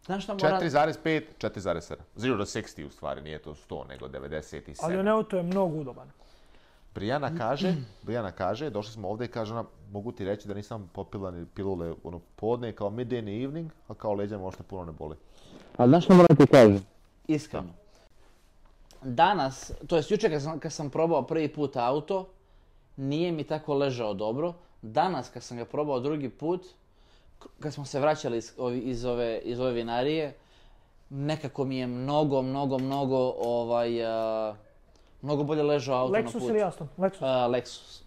Znaš šta mora... 4,5, 4,7. 0 do 60 u stvari, nije to 100, nego 97. Ali on auto je mnogo udoban. Brijana kaže, Brijana kaže, došli smo ovdje i kaže ona, mogu ti reći da nisam popila ni pilule ono, podne, kao midday ni evening, a kao leđa me ošto puno ne boli. A znaš što moram ti kaže? Iskreno. Danas, to jest jučer kad sam, kad sam probao prvi put auto, nije mi tako ležao dobro. Danas kad sam ga probao drugi put, kad smo se vraćali iz, iz, ove, iz ove vinarije, nekako mi je mnogo, mnogo, mnogo ovaj... Uh, mnogo bolje ležao auto Lexus na putu. Lexus ili Aston? Lexus. Uh, Lexus.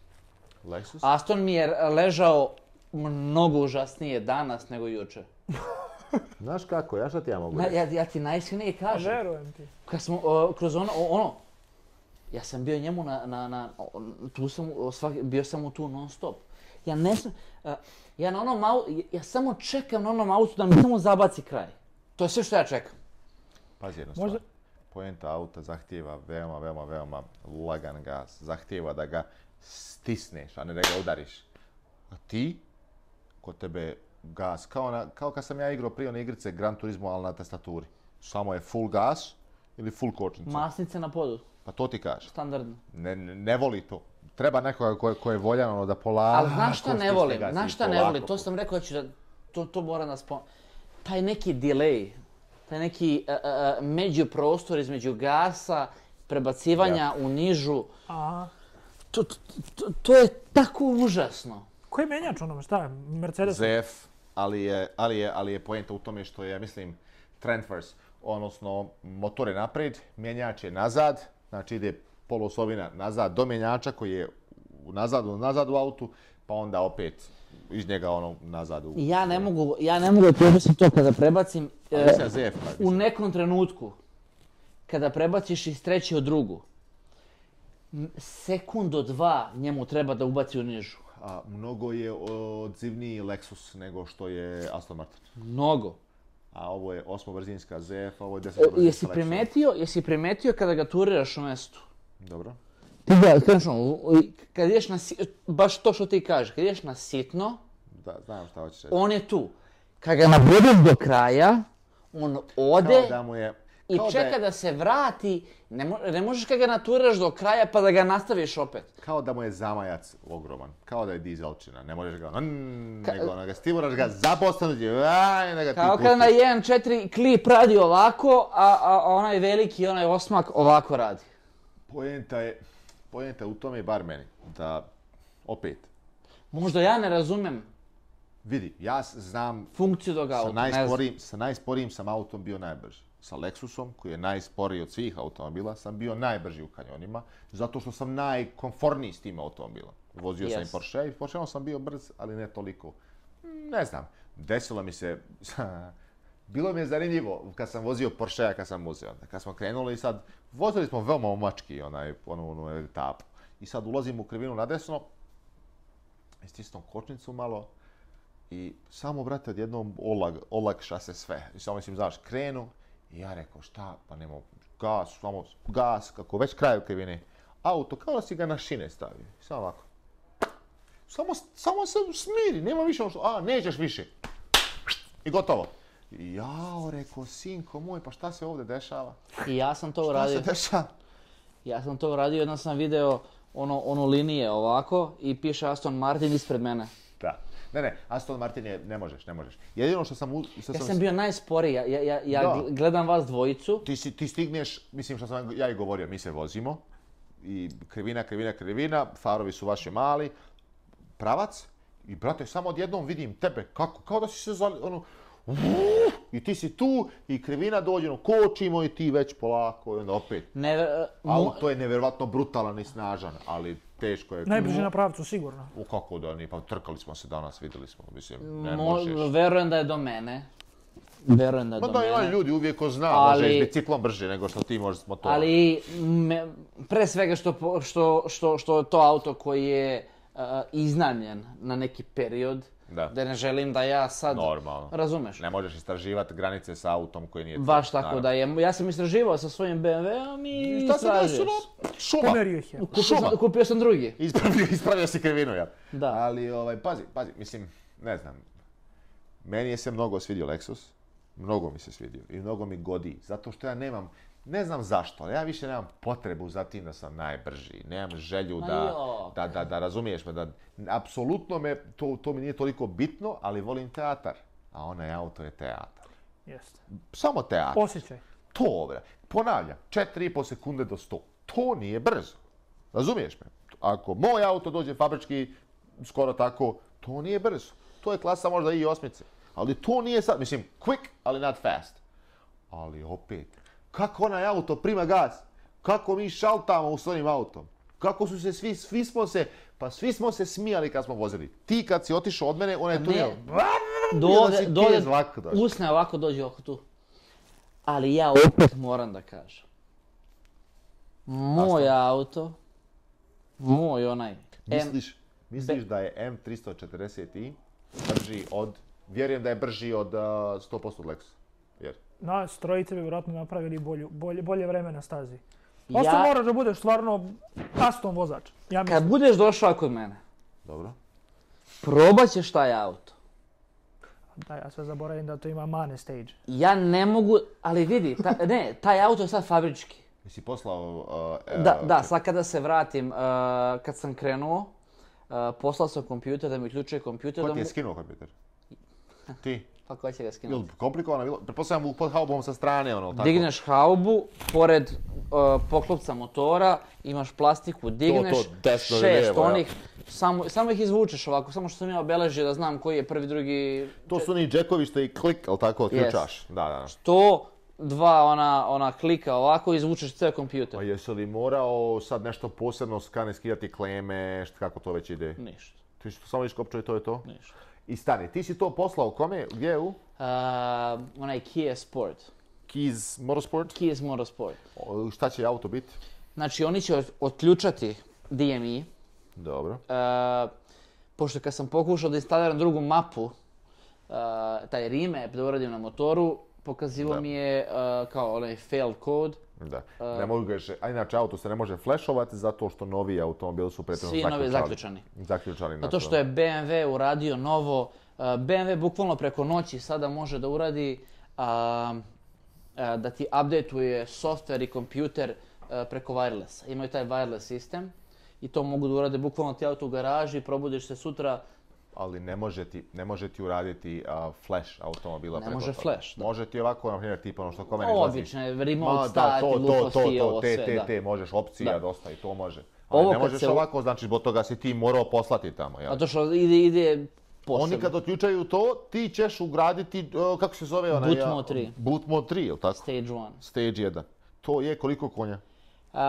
Lexus? Aston mi je eh, ležao mnogo užasnije danas nego juče. Znaš kako, ja šta ti ja mogu reći? Ja, ja ti najsvinije kažem. A verujem ti. Kad smo, uh, kroz ono, ono, ja sam bio njemu na, na, na, na tu sam, svak, bio sam mu tu non stop. Ja ne sam, uh, eh, ja na onom au, ja, ja samo čekam na onom autu da mi samo zabaci kraj. To je sve što ja čekam. Pazi jednu stvar. Možda poenta auta zahtijeva veoma, veoma, veoma lagan gas. Zahtijeva da ga stisneš, a ne da ga udariš. A ti, kod tebe gas, kao, na, kao kad sam ja igrao prije one igrice Gran Turismo, ali na tastaturi. Samo je full gas ili full kočnica. Masnice na podu. Pa to ti kažeš. Standardno. Ne, ne voli to. Treba nekoga koje, koje je voljan ono da polako... Ali znaš šta ne voli, znaš šta ne voli, to sam rekao da ću da... To, to mora nas po... Taj neki delay, taj neki uh, uh, međuprostor između gasa, prebacivanja ja. u nižu. A... To, to, to je tako užasno. Koji je menjač onome? Šta je? Mercedes? ZF, ali je, ali je, ali je pojenta u tome što je, mislim, transverse, odnosno motor je naprijed, mjenjač je nazad, znači ide polosovina nazad do mjenjača koji je nazad, nazad u autu, pa onda opet iz njega ono nazad u... Ja ne mogu, ja ne mogu da ti objasnim to kada prebacim... Ali uh, ZF, pa, u nekom trenutku, kada prebaciš iz treće u drugu, sekund do dva njemu treba da ubaci u nižu. A, mnogo je odzivniji Lexus nego što je Aston Martin. Mnogo. A ovo je osmobrzinska ZF, ovo je e, desetobrzinska Lexus. Jesi primetio, jesi primetio kada ga turiraš u mestu? Dobro. Ti da, kažeš ono, kad ješ na sitno, baš to što ti kažeš, kad ješ na sitno, da, znam šta hoćeš reći. On je tu. Kad ga nabodim do kraja, on ode da mu je, i čeka da, je... da se vrati. Ne, mo ne možeš kad ga naturaš do kraja pa da ga nastaviš opet. Kao da mu je zamajac ogroman. Kao da je dizelčina. Ne možeš ga... Ka... Nego, ono, ga stimuraš ga za postanu. Kao kad na 1.4 klip radi ovako, a, a onaj veliki, onaj osmak ovako radi. Poenta je pojenta u tome bar meni, da opet. Možda ja ne razumem. Vidi, ja znam... Funkciju tog auta, sa najsporijim, ne znam. Sa najsporijim sam autom bio najbrži. Sa Lexusom, koji je najsporiji od svih automobila, sam bio najbrži u kanjonima, zato što sam najkonforniji s tim automobilom. Vozio yes. sam i Porsche i Porsche ono sam bio brz, ali ne toliko. Ne znam, desilo mi se... Bilo mi je zanimljivo kad sam vozio Porsche, kad sam uzeo. Kad smo krenuli i sad, vozili smo veoma omački, onaj, ono, ono, etapu. I sad ulazim u krivinu na desno, istisnom kočnicu malo, i samo, brate, odjednom olag, olakša se sve. I samo mislim, znaš, krenu, i ja rekao, šta, pa nemo, gas, samo gas, kako već kraju krivine. Auto, kao da si ga na šine stavio. Samo ovako. Samo, samo se smiri, nema više ono što, a, nećeš više. I gotovo. Jao, rekao, sinko moj, pa šta se ovdje dešava? I ja sam to uradio. Šta se dešava? Ja sam to uradio, jedna sam video ono, ono linije ovako i piše Aston Martin ispred mene. Da. Ne, ne, Aston Martin je, ne možeš, ne možeš. Jedino što sam... Što sam ja sam bio najsporiji, ja, ja, ja da. gledam vas dvojicu. Ti, ti stigneš, mislim što sam ja i govorio, mi se vozimo. I krivina, krivina, krivina, farovi su vaše mali. Pravac. I brate, samo odjednom vidim tebe, kako, kao da si se zali, ono, I ti si tu i krivina dođe, no kočimo i ti već polako i onda opet. Never, uh, Al, to je nevjerovatno brutalan i snažan, ali teško je. Najbrži na pravcu, sigurno. U kako da ni, pa trkali smo se danas, videli smo, mislim, ne možeš. Verujem da je do mene. Verujem da je Ma do da, mene. Ma da, ljudi uvijek ko zna, ali, može biciklom brže nego što ti možeš motorom. Ali, me, pre svega što, što, što, što je to auto koji je uh, e, e, iznamljen na neki period, uh, Da. Da ne želim da ja sad... Normalno. Razumeš? Ne možeš istraživati granice sa autom koji nije... Baš tako naravno. da je. Ja sam istraživao sa svojim BMW-om i... I šta se desilo? Šuma. Pomerio ih je. Kupio Šuma. Sam, kupio sam drugi. Ispravio, ispravio si krivinu, ja. Da. Ali, ovaj, pazi, pazi, mislim, ne znam. Meni je se mnogo svidio Lexus. Mnogo mi se svidio. I mnogo mi godi. Zato što ja nemam... Ne znam zašto, ali ja više nemam potrebu za tim da sam najbrži. Nemam želju da, da, da, da razumiješ me. Da, apsolutno me, to, to mi nije toliko bitno, ali volim teatar. A onaj auto je teatar. Jeste. Samo teatar. Osjećaj. To, bre. Ponavljam, 4,5 sekunde do 100. To nije brzo. Razumiješ me? Ako moj auto dođe fabrički, skoro tako, to nije brzo. To je klasa možda i osmice. Ali to nije sad, mislim, quick, ali not fast. Ali opet, kako onaj auto prima gaz, kako mi šaltamo u svojim autom, kako su se svi, svi smo se, pa svi smo se smijali kad smo vozili. Ti kad si otišao od mene, onaj tu je... Dole, dole, usne ovako dođe oko tu. Ali ja opet moram da kažem. Moj auto, moj onaj Misliš, M misliš da je M340i brži od, vjerujem da je brži od uh, 100% Lexus? na strojice bi vjerojatno napravili bolju, bolje, bolje vreme na stazi. Osto ja... moraš da budeš stvarno custom vozač. Ja mislim. Kad budeš došao kod mene, Dobro. probat ćeš taj auto. Da, ja sve zaboravim da to ima mane stage. Ja ne mogu, ali vidi, ta, ne, taj auto je sad fabrički. Jesi poslao... Uh, da, uh, da, sad kada se vratim, uh, kad sam krenuo, uh, poslao sam kompjuter da mi uključuje kompjuter. Ko ti je skinuo kompjuter? Ti? Pa ko će ga skinuti? Ili komplikovano bilo? Preposledam pod haubom sa strane, ono, tako? Digneš haubu, pored uh, poklopca motora, imaš plastiku, digneš, to, to, šest nevijemo, onih, ja. Samo, samo ih izvučeš ovako, samo što sam ja obeležio da znam koji je prvi, drugi... To su oni džekovi što i klik, ali tako, otključaš. Yes. Da, da, da. Što dva ona, ona klika ovako i izvučeš cijel kompjuter. A jesi li morao sad nešto posebno skane, skidati kleme, što kako to već ide? Ništa. Ti samo viš kopčuje, to je to? Ništa i stane. Ti si to poslao kome? Gdje je u? Uh, onaj Kia Sport. Kia's Motorsport? Kia's Motorsport. O, šta će auto biti? Znači, oni će otključati DMI. Dobro. Uh, pošto kad sam pokušao da instaliram drugu mapu, uh, taj remap da uradim na motoru, pokazivo da. mi je uh, kao onaj fail code. Da. Ne mogu ga še... A inače, auto se ne može flashovati zato što novi automobili su pretredno zaključani. Svi novi zaključani. Zaključani. Zato pa što, što je BMW uradio novo. BMW bukvalno preko noći sada može da uradi a, a, da ti updateuje software i kompjuter preko wirelessa. Imaju taj wireless sistem i to mogu da urade bukvalno ti auto u garaži, probudiš se sutra, ali ne može ti, ne može ti uraditi uh, flash automobila. Ne preko može toga. flash, da. Može ti ovako, na primjer, tipa ono što kome ne izlazi. Obično je, remote Ma, start, da, to, to, to, to, to, te, sve, te, te, možeš opcija da. dosta i to može. Ali Ovo ne možeš se... ovako, znači, zbog toga si ti morao poslati tamo, jel? A to što ide, ide posebno. Oni kad otključaju to, ti ćeš ugraditi, uh, kako se zove onaj? Boot mode 3. Boot mode 3, jel tako? Stage 1. Stage 1. To je koliko konja? Uh,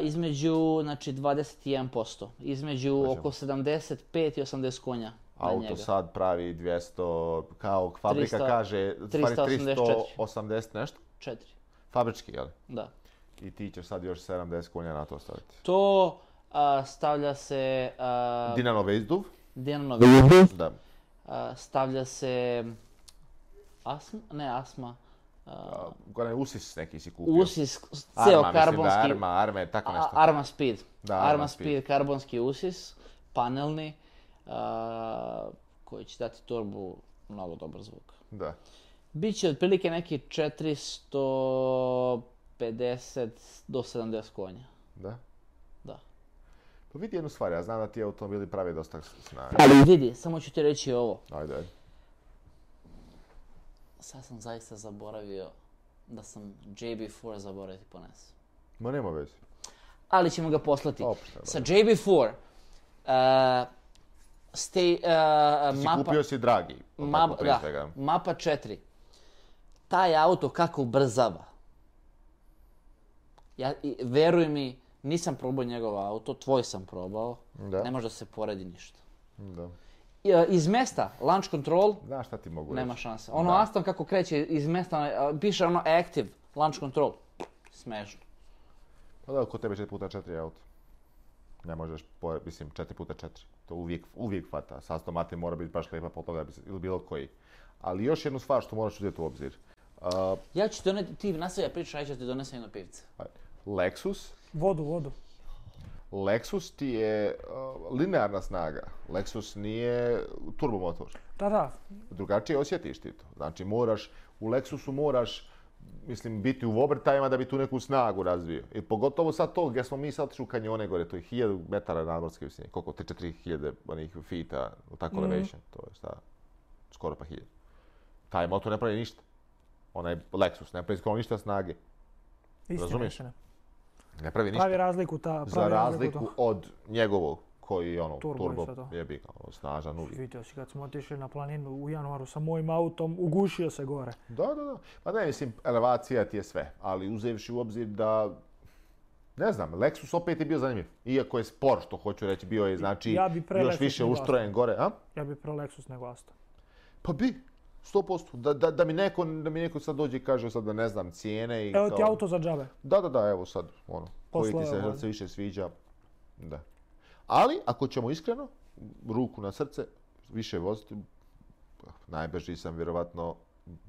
između, znači, 21%. Između znači, oko 75 i 80 konja auto njega. sad pravi 200, kao fabrika 300, kaže, 384. 380 nešto? 4. Fabrički, jel? Da. I ti ćeš sad još 70 konja na to staviti. To uh, stavlja se... Uh, Dinano Vezduv. Dinano Vezduv. Da. Uh, stavlja se... Asma? Ne, Asma. Uh, Gore, Usis neki si kupio. Usis, ceo arma, karbonski. Mislim da Arma, Arma, tako nešto. Arma Speed. Da, Arma, Arma Speed. Speed, karbonski Usis, panelni. Uh, a, koji će dati turbu mnogo dobar zvuk. Da. Biće otprilike neki 450 do 70 konja. Da? Da. Pa vidi jednu stvar, ja znam da ti automobili pravi dosta snage. Ali vidi, samo ću ti reći ovo. Ajde, ajde. Sad sam zaista zaboravio da sam JB4 zaboraviti ponesu. Ma nema veze. Ali ćemo ga poslati. Opšte, Sa JB4, uh, ste, uh, si mapa... Kupio si dragi. Map, da, mapa 4. Taj auto kako ubrzava. Ja, veruj mi, nisam probao njegov auto, tvoj sam probao. Da. Ne može da se poredi ništa. Da. Eh, iz mesta, launch control, Znaš šta ti mogu nema reći. šanse. Ono da. Aston kako kreće iz mesta, ono, eh, piše ono active, launch control, smešno. Pa da, kod tebe 4 puta 4 auto. Ne možeš, mislim, 4 puta 4 to uvijek, uvijek fata. Sastav mate mora biti baš lijepa po toga ili bilo koji. Ali još jednu stvar što moraš uzeti u obzir. Uh, ja ću doneti, ti nastavlja priča, ja ću ti donesem jedno pivce. Lexus. Vodu, vodu. Lexus ti je uh, linearna snaga. Lexus nije turbomotor. Da, da. Drugačije osjetiš ti to. Znači moraš, u Lexusu moraš, mislim, biti u overtime da bi tu neku snagu razvio. I pogotovo sad to, gdje smo mi sad otišli u kanjone gore, to je hiljadu metara nadmorske visine, koliko, 3-4 hiljade onih fita, tako mhm. elevation, mm. to je šta, skoro pa hiljadu. Taj motor ne pravi ništa. Onaj Lexus, ne pravi skoro ništa snage. Istina, Razumiješ? Ne pravi ništa. Pravi razliku ta, pravi Za razliku, razliku to. od njegovog koji ono, turbo, turbo je bigao, ono, snažan uvijek. Vidio si kad smo otišli na planinu u januaru sa mojim autom, ugušio se gore. Da, da, da. Pa ne, mislim, elevacija ti je sve, ali uzevši u obzir da Ne znam, Lexus opet je bio zanimljiv. Iako je spor, što hoću reći, bio je, znači, ja bi još više uštrojen gore, a? Ja bi pre Lexus nego Aston. Pa bi, 100%. Da, da, da, mi neko, da mi neko sad dođe i kaže sad da ne znam cijene i evo kao... Evo ti auto za džabe. Da, da, da, evo sad, ono, Posle koji ti se, ovaj. se više sviđa. Da. Ali, ako ćemo iskreno, ruku na srce, više voziti, najbrži sam vjerovatno,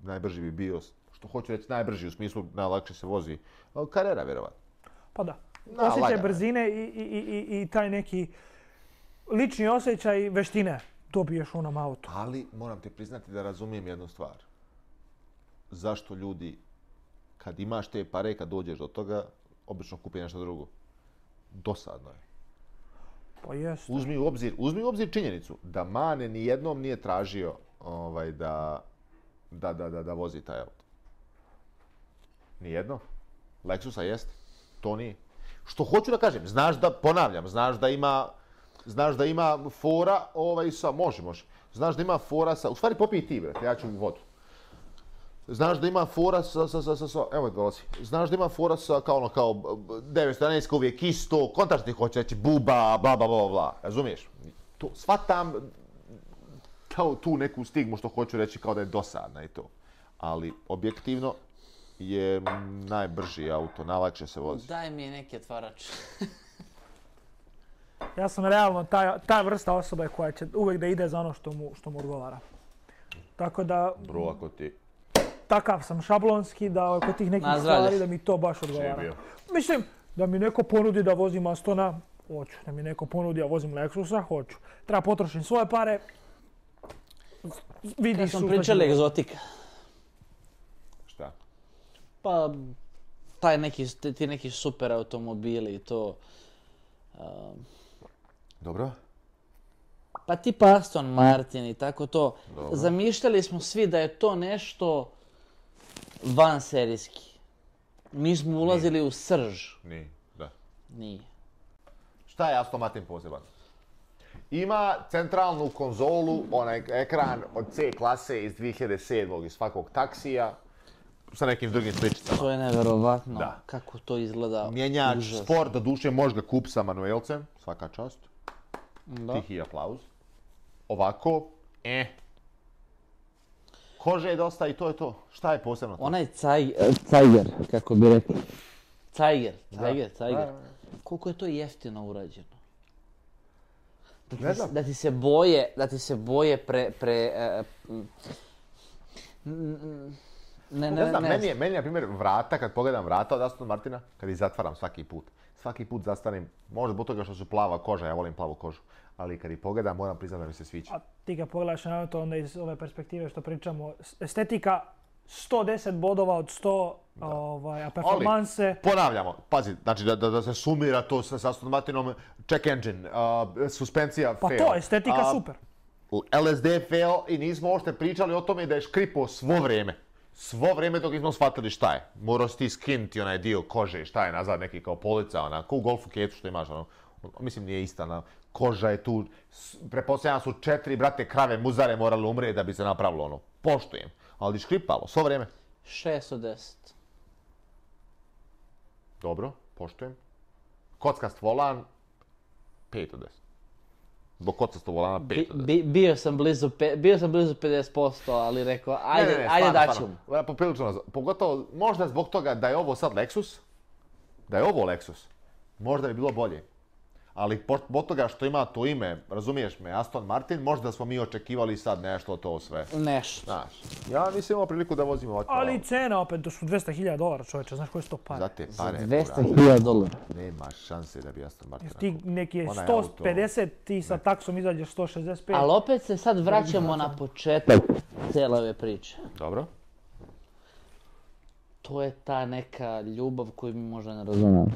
najbrži bi bio, što hoću reći, najbrži u smislu, najlakše se vozi, karera vjerovatno. Pa da. Na, osjećaj lagana. brzine i, i, i, i taj neki lični osjećaj veštine dobiješ u onom autu. Ali moram ti priznati da razumijem jednu stvar. Zašto ljudi, kad imaš te pare, kad dođeš do toga, obično kupi nešto drugo. Dosadno je. Pa jeste. Uzmi u obzir, uzmi u obzir činjenicu da Mane ni jednom nije tražio ovaj da da da da, da vozi taj auto. Ni jedno. Lexusa jeste. To nije. Što hoću da kažem, znaš da ponavljam, znaš da ima znaš da ima fora ovaj sa može, može. Znaš da ima fora sa, u stvari popij ti, brate, ja ću vodu znaš da ima fora sa, sa, sa, sa, sa evo je dolazi, znaš da ima fora sa kao ono kao 911 uvijek isto, kontaš ti hoće reći buba, bla, bla, bla, bla, razumiješ? To, shvatam kao tu neku stigmu što hoću reći kao da je dosadna i to. Ali objektivno je najbrži auto, najlakše se vozi. Daj mi neki otvarač. ja sam realno ta, ta vrsta osobe koja će uvijek da ide za ono što mu, što mu odgovara. Tako da... Bro, ako ti takav sam šablonski da kod tih nekih stvari da mi to baš odgovara. Mislim, da mi neko ponudi da vozim Astona, hoću. Da mi neko ponudi da vozim Lexusa, hoću. Treba potrošim svoje pare. Vidi Kada su... Kada pričali egzotika. Šta? Pa, taj neki, ti neki super automobili i to... Um, Dobro. Pa ti Aston Martin i tako to. Dobro. Zamišljali smo svi da je to nešto van serijski. Mi smo ulazili Nije. u srž. Nije, da. Nije. Šta je Aston Martin poseban? Ima centralnu konzolu, onaj ekran od C klase iz 2007. iz svakog taksija sa nekim drugim sličicama. To je neverovatno da. kako to izgleda. Mjenjač, užas. sport, da duše, možeš ga kup sa Manuelcem, svaka čast. Da. Tihi aplauz. Ovako, eh, Kože je dosta i to je to. Šta je posebno? To? Onaj caj, cajger, kako bi rekli. Cajger, cajger, cajger. Koliko je to jeftino urađeno? Da ti, ne znam. da ti se boje, da ti se boje pre... pre uh, e, ne, ne, ne, ne, znam, ne meni je, meni je, na primjer, vrata, kad pogledam vrata od Aston Martina, kad ih zatvaram svaki put, svaki put zastanem, možda zbog toga što su plava koža, ja volim plavu kožu, ali kad ih pogledam, moram priznati da mi se sviđa. A ti ga pogledaš na to onda iz ove perspektive što pričamo, estetika 110 bodova od 100, ovaj, a performanse... Ali, ponavljamo, pazi, znači da, da, da se sumira to sa Aston Martinom, check engine, a, suspensija, pa fail. Pa to, estetika a, super. LSD fail i nismo ošte pričali o tome da je škripo svo vrijeme. Svo vrijeme dok nismo shvatili šta je. Morao si ti skinti onaj dio kože, šta je nazad neki kao polica, onako u golfu ketu što imaš, ono, mislim nije ista, na, koža je tu, prepostavljena su četiri, brate, krave muzare morale umre da bi se napravilo ono. Poštujem, ali škripalo, svo vrijeme. 6 od 10. Dobro, poštujem. Kocka stvolan, 5 od 10. Zbog kocka stvolana, 5 bi, od 10. Bi, bio, sam blizu pe, bio sam blizu 50%, ali rekao, ajde, ne, ne, ne, ajde da ću. Ja, poprilično, pogotovo, možda zbog toga da je ovo sad Lexus, da je ovo Lexus, možda bi bilo bolje ali od toga što ima to ime, razumiješ me, Aston Martin, možda smo mi očekivali sad nešto od to sve. Nešto. Znaš, ja nisam imao priliku da vozim ovako. Ali cena opet, to su 200.000 dolara čovječe, znaš koje su to pare? Za te pare, Za 200.000 dolara. Nema šanse da bi Aston Martin... Jer ti neki je 150, auto... ti sa ne. taksom izađeš 165. Ali opet se sad vraćamo na početak cijela ove priče. Dobro. To je ta neka ljubav koju mi možda ne razumemo.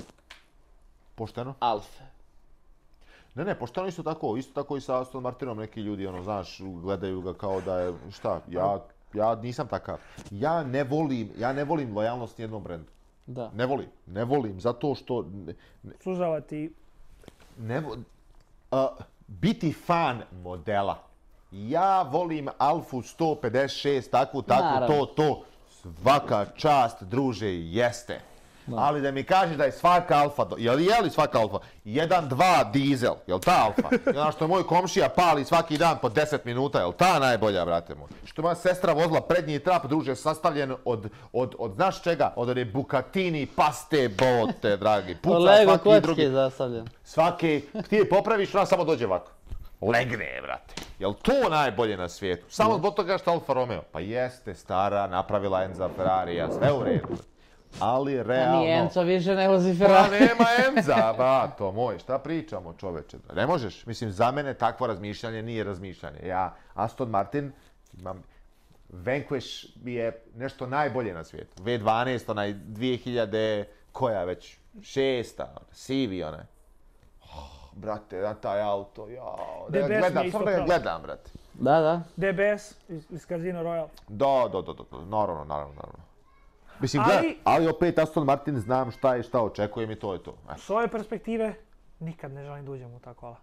Pošteno? Alfe. Ne, ne, pošteno isto tako, isto tako i sa Aston Martinom neki ljudi, ono, znaš, gledaju ga kao da je, šta, ja, ja nisam takav. Ja ne volim, ja ne volim lojalnost jednom brendu. Da. Ne volim, ne volim, zato što... Ne, ne, Sužava ti... Ne vo, uh, biti fan modela. Ja volim Alfu 156, takvu, takvu, Naravno. to, to. Svaka čast, druže, jeste. Ali da mi kažeš da je svaka alfa, do... je li je li svaka alfa? 1, 2, dizel, je li ta alfa? I ono što moj komšija pali svaki dan po 10 minuta, je li ta najbolja, brate moj? Što moja sestra vozila prednji trap, druže, sastavljen od, od, od znaš čega? Od one bukatini, paste, bote, dragi. Puca Lego svaki kocki drugi. zastavljen. Svaki, ti je popraviš, ona samo dođe ovako. Legne, brate. Je li to najbolje na svijetu? Samo zbog toga što Alfa Romeo. Pa jeste, stara, napravila Enza Ferrari, ja sve u redu. Brate ali pa realno... Pa nije Enzo više ne ulazi Ferrari. Pa nema Enza, ba, to moj, šta pričamo čoveče? Ne možeš, mislim, za mene takvo razmišljanje nije razmišljanje. Ja, Aston Martin, imam... Vanquish je nešto najbolje na svijetu. V12, onaj 2000, koja već, šesta, ono, sivi onaj. Oh, brate, na taj auto, jao. Da ja gledam, samo da ga gledam, brate. Da, da. DBS iz, iz Casino Royale. Da, da, da, da, naravno, naravno, naravno. Mislim, ali, gledam, ali opet Aston Martin znam šta je, šta očekujem i to je to. Ajde. S ove perspektive, nikad ne želim da uđem u ta kola.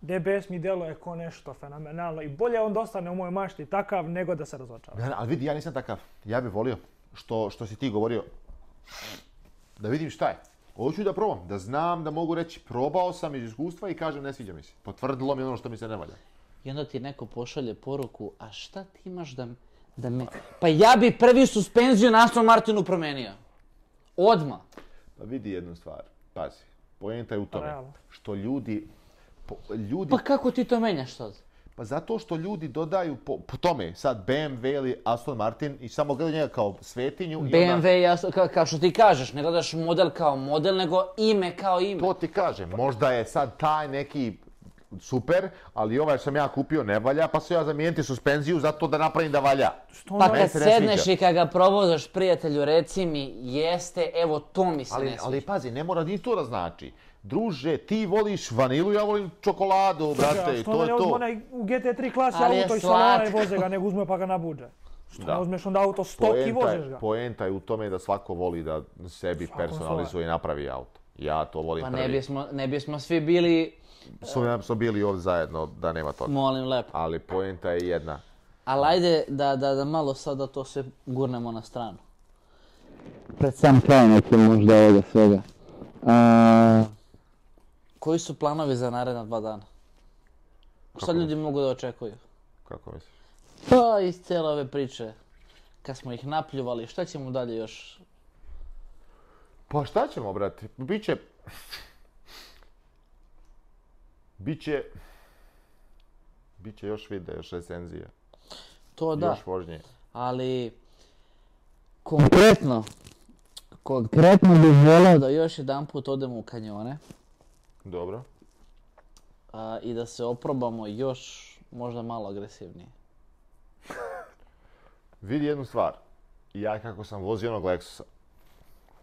DBS mi djelo je ko nešto fenomenalno i bolje on dostane u mojoj mašti takav nego da se razočava. Ne, ali vidi, ja nisam takav. Ja bih volio što, što si ti govorio. Da vidim šta je. Hoću da probam, da znam, da mogu reći probao sam iz iskustva i kažem ne sviđa mi se. Potvrdilo mi ono što mi se ne valja. I onda ti neko pošalje poruku, a šta ti imaš da... Mi... Da me... Pa ja bi prvi suspenziju na Aston Martinu promenio. Odma. Pa vidi jednu stvar. Pazi. Pojenta je u tome. Što ljudi... Po, ljudi... Pa kako ti to menjaš sad? Pa zato što ljudi dodaju po, po tome, sad BMW ili Aston Martin i samo gledaju njega kao svetinju. BMW i ona... Aston, ka, kao što ti kažeš, ne gledaš model kao model, nego ime kao ime. To ti kažem, možda je sad taj neki super, ali ovaj sam ja kupio ne valja, pa se ja zamijeniti suspenziju zato da napravim da valja. Što pa, pa kad se sedneš i kad ga provozaš prijatelju, reci mi, jeste, evo to mi se ali, ne sviđa. Ali pazi, ne mora ni to da znači. Druže, ti voliš vanilu, ja volim čokoladu, Sliče, brate, to je to. Što da u GT3 klasi ali auto i salara i voze ga, nego uzme pa ga na budžet. Što da. ne uzmeš onda auto stok poenta, i vozeš ga? Poenta je u tome da svako voli da sebi svako personalizuje svoje. i napravi auto. Ja to volim pa prvi. Ne bismo, ne bismo svi bili su, su bili ovdje zajedno da nema toga. Molim, lepo. Ali poenta je jedna. Ali ajde da, da, da malo sada to sve gurnemo na stranu. Pred sam kraj neće možda ovoga svega. A... Koji su planovi za naredna dva dana? Kako Šta ljudi mi? mogu da očekuju? Kako misliš? Pa iz cijele ove priče, kad smo ih napljuvali, šta ćemo dalje još? Pa šta ćemo, brate? Biće... Biće... Biće još videa, još recenzije. To još da. Još vožnje. Ali... Konkretno... Konkretno bih volao da još jedan put odemo u kanjone. Dobro. A, I da se oprobamo još možda malo agresivnije. Vidi jednu stvar. Ja kako sam vozio onog Lexusa,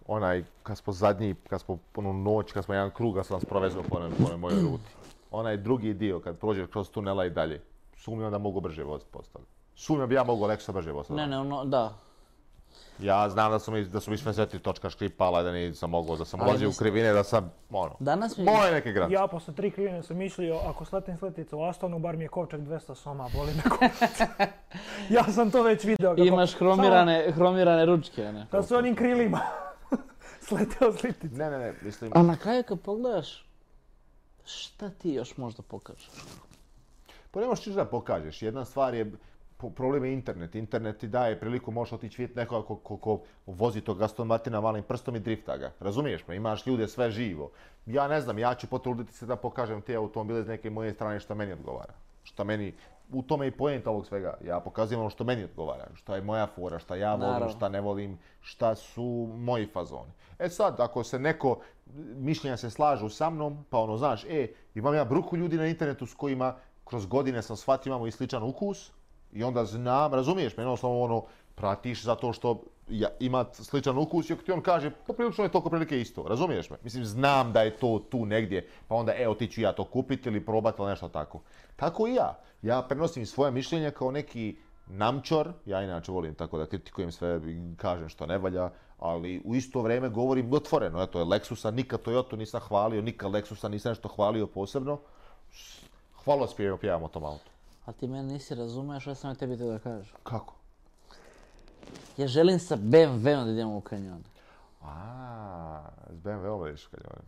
onaj, kad smo zadnji, kad smo ponu noć, kad smo jedan krug, kad sam vas provezao po, po mojoj ruti onaj drugi dio, kad prođe kroz tunela i dalje, sumnjam da mogu brže voziti postali. Sumnjam bi ja mogu Alexa brže voziti. Ne, ne, ono, da. Ja znam da su mi, da su mi sve sveti točka škripala, da nisam mogao, da sam vozio u krivine, da sam, ono, Danas mi... moje neke grace. Ja posle tri krivine sam mislio, ako sletim sletica u Astonu, bar mi je kovčak 200 soma, boli me ja sam to već video. Kako... Imaš hromirane, Samo... hromirane ručke, ne? Da su onim krilima sletio sletica. Ne, ne, ne, mislim... A na kraju kad pogledaš, šta ti još možda pokažeš? Pa ne možeš da pokažeš. Jedna stvar je problem je internet. Internet ti daje priliku, možeš otići vidjeti nekoga ko, ko, ko vozi tog Gaston Martina malim prstom i drifta ga. Razumiješ me? Imaš ljude sve živo. Ja ne znam, ja ću potruditi se da pokažem te automobile iz neke moje strane što meni odgovara. Što meni u tome i pojent ovog svega. Ja pokazujem ono što meni odgovara, šta je moja fora, šta ja volim, Naravno. šta ne volim, šta su moji fazoni. E sad, ako se neko mišljenja se slažu sa mnom, pa ono, znaš, e, imam ja bruku ljudi na internetu s kojima kroz godine sam shvatio imamo i sličan ukus, i onda znam, razumiješ me, jednostavno ono, pratiš zato što ja, ima sličan ukus, i ti on kaže, poprilično pa je toliko prilike isto, razumiješ me? Mislim, znam da je to tu negdje, pa onda, e, otiću ja to kupiti ili probati ili nešto tako. Tako i ja ja prenosim svoje mišljenje kao neki namčor, ja inače volim tako da kritikujem sve i kažem što ne valja, ali u isto vrijeme govorim otvoreno, eto je Lexusa, nikad Toyota nisam hvalio, nikad Lexusa nisam nešto hvalio posebno. Hvala vas prije opijavam o tom autu. A ti mene nisi razumeš, što sam tebi to da kažem. Kako? Ja želim sa BMW-om da idemo u kanjon. A, s BMW-om da u kanjon.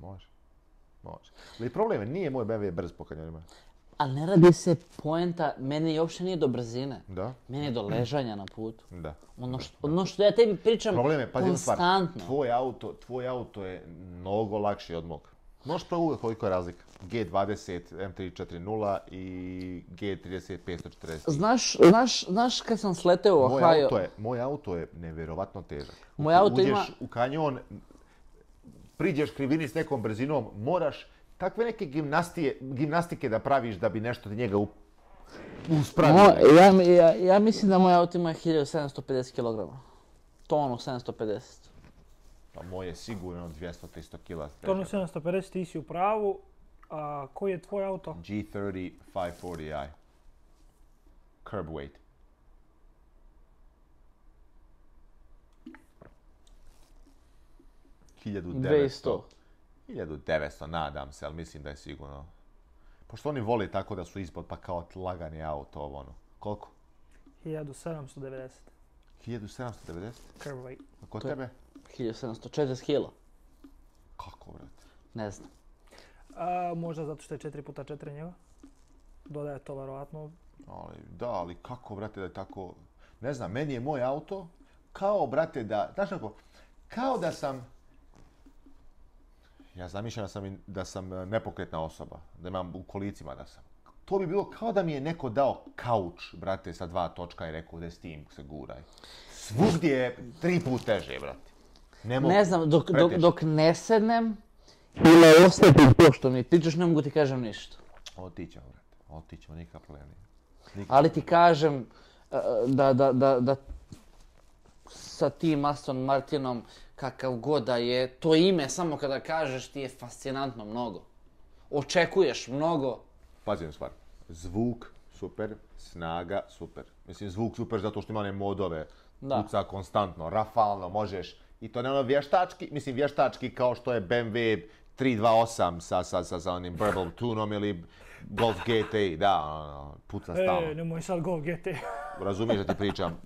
Može. Može. Ali problem je, nije moj BMW brz po kanjonima. Ali ne radi se poenta, mene i uopšte nije do brzine. Da. Mene je do ležanja na putu. Da. Ono što, da. Ono što ja tebi pričam Problem je, pazi konstantno. tvoj auto, tvoj auto je mnogo lakši od mog. Možeš pravo koliko je razlika. G20 M340 i G30 540. Znaš, znaš, znaš kad sam sleteo u Ohio... Moj auto je, moj auto je nevjerovatno težak. Moj auto Uđeš ima... u kanjon, priđeš krivini s nekom brzinom, moraš takve neke gimnastije, gimnastike da praviš da bi nešto od njega uspravio. Mo, ja, ja, ja mislim da moj auto ima 1750 kg. Tonu 750. Pa moje sigurno 200-300 kg. Tonu 750, ti si u pravu. A koji je tvoj auto? G30 540i. Curb weight. 1900. 1900, nadam se, ali mislim da je sigurno. Pošto oni vole tako da su ispod, pa kao lagani auto, ono. Koliko? 1790. 1790? Krvoj. A kod tebe? 1740 kilo. Kako, brate? Ne znam. A, možda zato što je 4 četiri puta 4 četiri njega. Dodaje to, verovatno. Ali, da, ali kako, brate, da je tako... Ne znam, meni je moj auto kao, brate, da... Znaš kako? Kao da sam... Ja zamišljam da sam, da sam e, nepokretna osoba, da imam u kolicima da sam. To bi bilo kao da mi je neko dao kauč, brate, sa dva točka i rekao da s tim se guraj. Svugdje je tri put teže, brate. Ne, mogu. ne znam, dok, dok, dok ne sednem i ne ostavim to što mi tičeš, ne mogu ti kažem ništa. Otićemo, brate. Otićemo, nikakav problem. Nikak. Ali ti kažem e, e, da, da, da, da sa tim Aston Martinom uh, kakav god da je, to ime samo kada kažeš ti je fascinantno mnogo. Očekuješ mnogo. Pazi na stvar. Zvuk super, snaga super. Mislim, zvuk super zato što ima one modove. Da. Kuca konstantno, rafalno, možeš. I to ne ono vještački, mislim vještački kao što je BMW 328 sa, sa, sa, sa onim Burble Tunom ili Golf GTI, da, ono, puca e, stalno. E, nemoj sad Golf GTI. Razumiješ da ti pričam,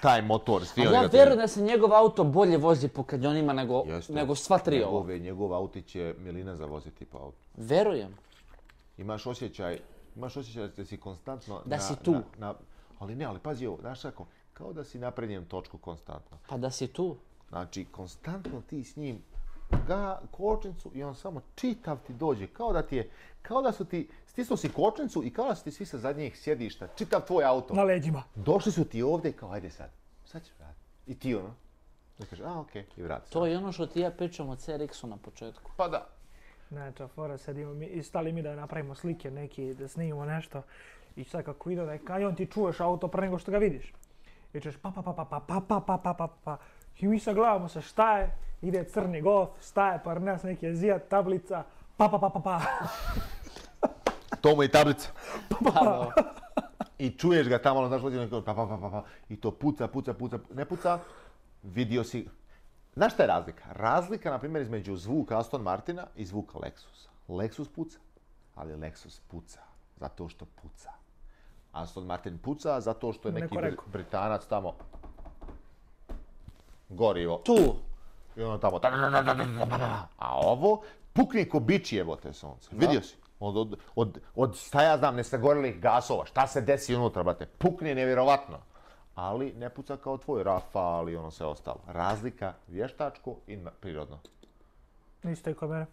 taj motor, svi ja vjerujem da se njegov auto bolje vozi po kanjonima nego, Jeste. nego sva tri ovo. Njegove, njegov auti će milina zavoziti po auto. Verujem. Imaš osjećaj, imaš osjećaj da si konstantno... Da na, si tu. Na, na, ali ne, ali pazi ovo, znaš kako, kao da si na točku konstantno. Pa da si tu. Znači, konstantno ti s njim ga, kočnicu i on samo čitav ti dođe. Kao da ti je, kao da su ti, stisnu si kočnicu i kao da su ti svi sa zadnjih sjedišta. Čitav tvoj auto. Na leđima. Došli su ti ovdje kao, ajde sad. Sad ćeš vratiti. I ti ono. Da kaže, a okej, okay. i vrati. To je ono što ti ja pričam o CRX-u na početku. Pa da. Znači, fora, sedimo mi i stali mi da napravimo slike neki, da snimimo nešto. I sad kako vidio da je kajon, ti čuješ auto pre nego što ga vidiš. I ćeš pa pa pa pa pa pa pa pa pa pa pa. I mi sad gledamo se šta je, ide crni gof, staje parnes, neki je zijat, tablica, pa pa pa pa pa. to mu je tablica. Pa, pa. pa. I čuješ ga tamo, ono, znaš, vođe, pa pa pa pa pa. I to puca, puca, puca, ne puca. Vidio si... Znaš šta je razlika? Razlika, na primjer, između zvuka Aston Martina i zvuka Lexusa. Lexus puca, ali Lexus puca. Zato što puca. Aston Martin puca zato što je neki Neko Britanac tamo gorivo. Tu, I ono tamo... A ovo pukne ko biči evo te sunce. Da. Vidio si? Od, od, od, od šta ja znam, nesagorilih gasova, šta se desi unutra, brate? Pukne nevjerovatno. Ali ne puca kao tvoj Rafa, ali ono sve ostalo. Razlika vještačko i prirodno. Isto i kod mene.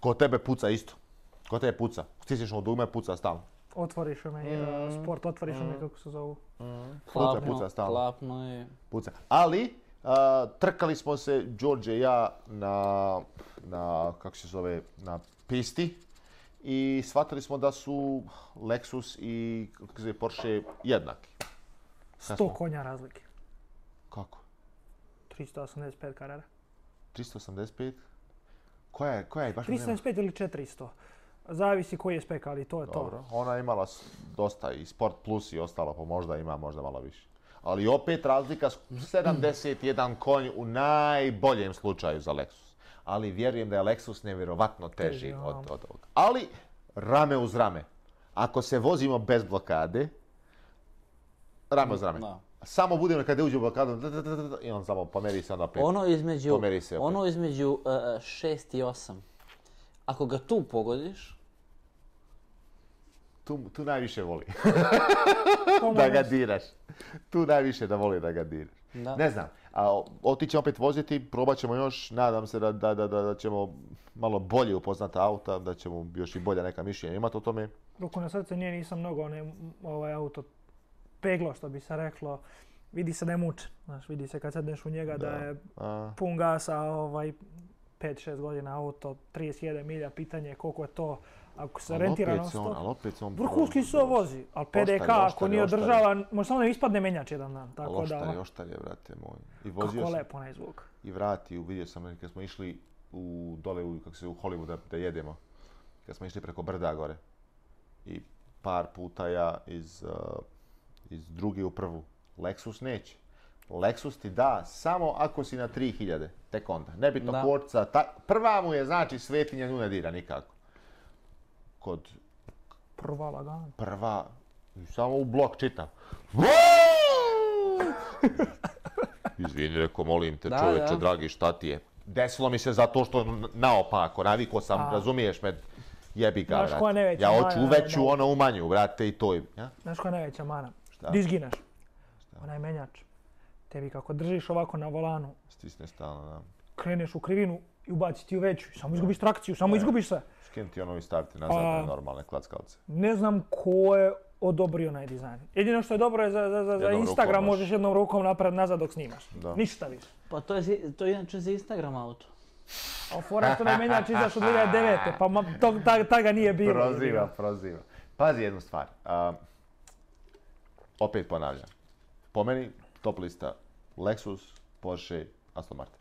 Kod tebe puca isto. Kod tebe puca. Stisneš od dugme, puca stalno. Otvoriš me, mm. sport otvoriš mm. me, kako se zovu. Mm. Puca, puca stalno. Klapno je. Puca. Ali, trkali smo se, Đorđe i ja, na, na, kako se zove, na pisti i shvatili smo da su Lexus i kako se Porsche jednaki. 100 konja razlike. Kako? 385 karara. 385? Koja je, koja je? Baš 385 nema. ili 400. Zavisi koji je spek, ali to je Dobro. to. Dobro, ona je imala dosta i Sport Plus i ostalo, pa možda ima možda malo više ali opet razlika 71 konj u najboljem slučaju za Lexus. Ali vjerujem da je Lexus nevjerovatno teži od, ono. od ovoga. Ali rame uz rame. Ako se vozimo bez blokade, rame uz rame. Da. Samo budemo kada uđe u blokadu da, da, da, da, i on samo pomeri se onda opet. Ono između, pomeri se opet. Ono između 6 e, uh, e, i 8, ako ga tu pogodiš, tu, tu najviše voli. da ga diraš. Tu najviše da voli da ga diraš. Da. Ne znam. A otići opet voziti, probat ćemo još, nadam se da, da, da, da, da ćemo malo bolje upoznati auta, da ćemo još i bolja neka mišljenja imati o tome. Ruku na srce nije nisam mnogo one, ovaj auto peglo, što bi se reklo. Vidi se da je muč, znaš, vidi se kad sedneš u njega da, da je A... pun gasa, ovaj, 5-6 godina auto, 31 milja, pitanje je koliko je to ako se rentira na sto... Ali opet se on... Vrhunski se vozi, ali PDK, ako nije održava, može samo da ono ispadne menjač jedan dan, tako da... Oštar je, oštar ono. je, vrate moj. I vozio Kako lepo onaj zvuk. I vrati, uvidio sam, kad smo išli u dole, u, kako se u Hollywood da, jedemo, kad smo išli preko brda gore, i par puta ja iz, uh, iz druge u prvu, Lexus neće. Lexus ti da samo ako si na 3000, tek onda. Nebitno da. kvorca, ta, prva mu je znači svetinja nju ne dira nikako kod... Prva lagana. Prva... Samo u blok čitam. Izvini, rekao, molim te, da, čoveče, da. dragi, šta ti je? Desilo mi se zato što naopako, naviko sam, A. razumiješ me, jebi ga, Znaš koja najveća? Ja hoću uveću, ono umanju, brate, i to je. Ja? Znaš koja najveća, Mana? Šta? Di izgineš? Šta? Onaj menjač. Tebi kako držiš ovako na volanu. Stisne stalno, da. Kreneš u krivinu, i ubaci ti u veću. Samo izgubiš trakciju, samo ne. izgubiš sve. Skin ti ono i staviti nazad na normalne klackalce. Ne znam ko je odobrio onaj dizajn. Jedino što je dobro je za, za, za, za Instagram, možeš jednom rukom napred nazad dok snimaš. Da. Ništa više. Pa to je, to je inače za Instagram auto. A fora što ne menjač izaš od 2009. Pa ma, to, ta, ta ga nije bilo. Proziva, bilo. proziva. Pazi jednu stvar. Uh, opet ponavljam. Po meni, top lista. Lexus, Porsche, Aston Martin.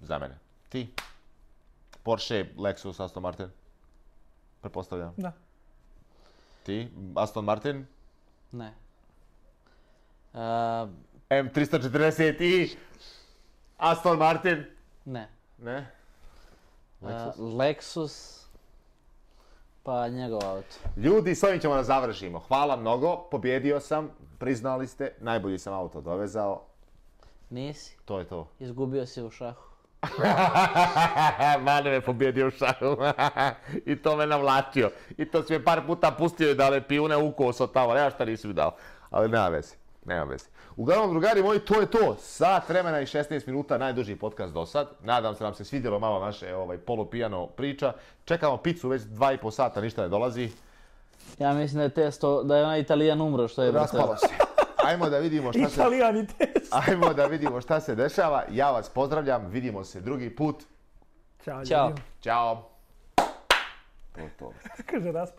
Za mene. Ti. Porsche, Lexus, Aston Martin. Prepostavljam. Da. Ti, Aston Martin? Ne. Uh, eh, M340 i Aston Martin? Ne. Ne? Eh, Lexus? Uh, Lexus. Pa njegov auto. Ljudi, s ovim ćemo da završimo. Hvala mnogo, pobjedio sam, priznali ste, najbolji sam auto dovezao. Nisi. To je to. Izgubio si u šahu. Mane me pobjedio šaru. I to me navlačio. I to si me par puta pustio i da me pijune ukovo sa tamo. Nema šta nisi mi dao. Ali nema veze. Nema veze. Uglavnom, drugari moji, to je to. Sat vremena i 16 minuta, najduži podcast do sad. Nadam se nam se svidjelo malo naše ovaj, polupijano priča. Čekamo picu već 2,5 sata, ništa ne dolazi. Ja mislim da je testo, da je onaj italijan umro što je... Raspalo se ajmo da vidimo šta Italijani se... Ajmo da vidimo šta se dešava. Ja vas pozdravljam, vidimo se drugi put. Ćao. Ćao. Ćao. To, to. Kaže raspo.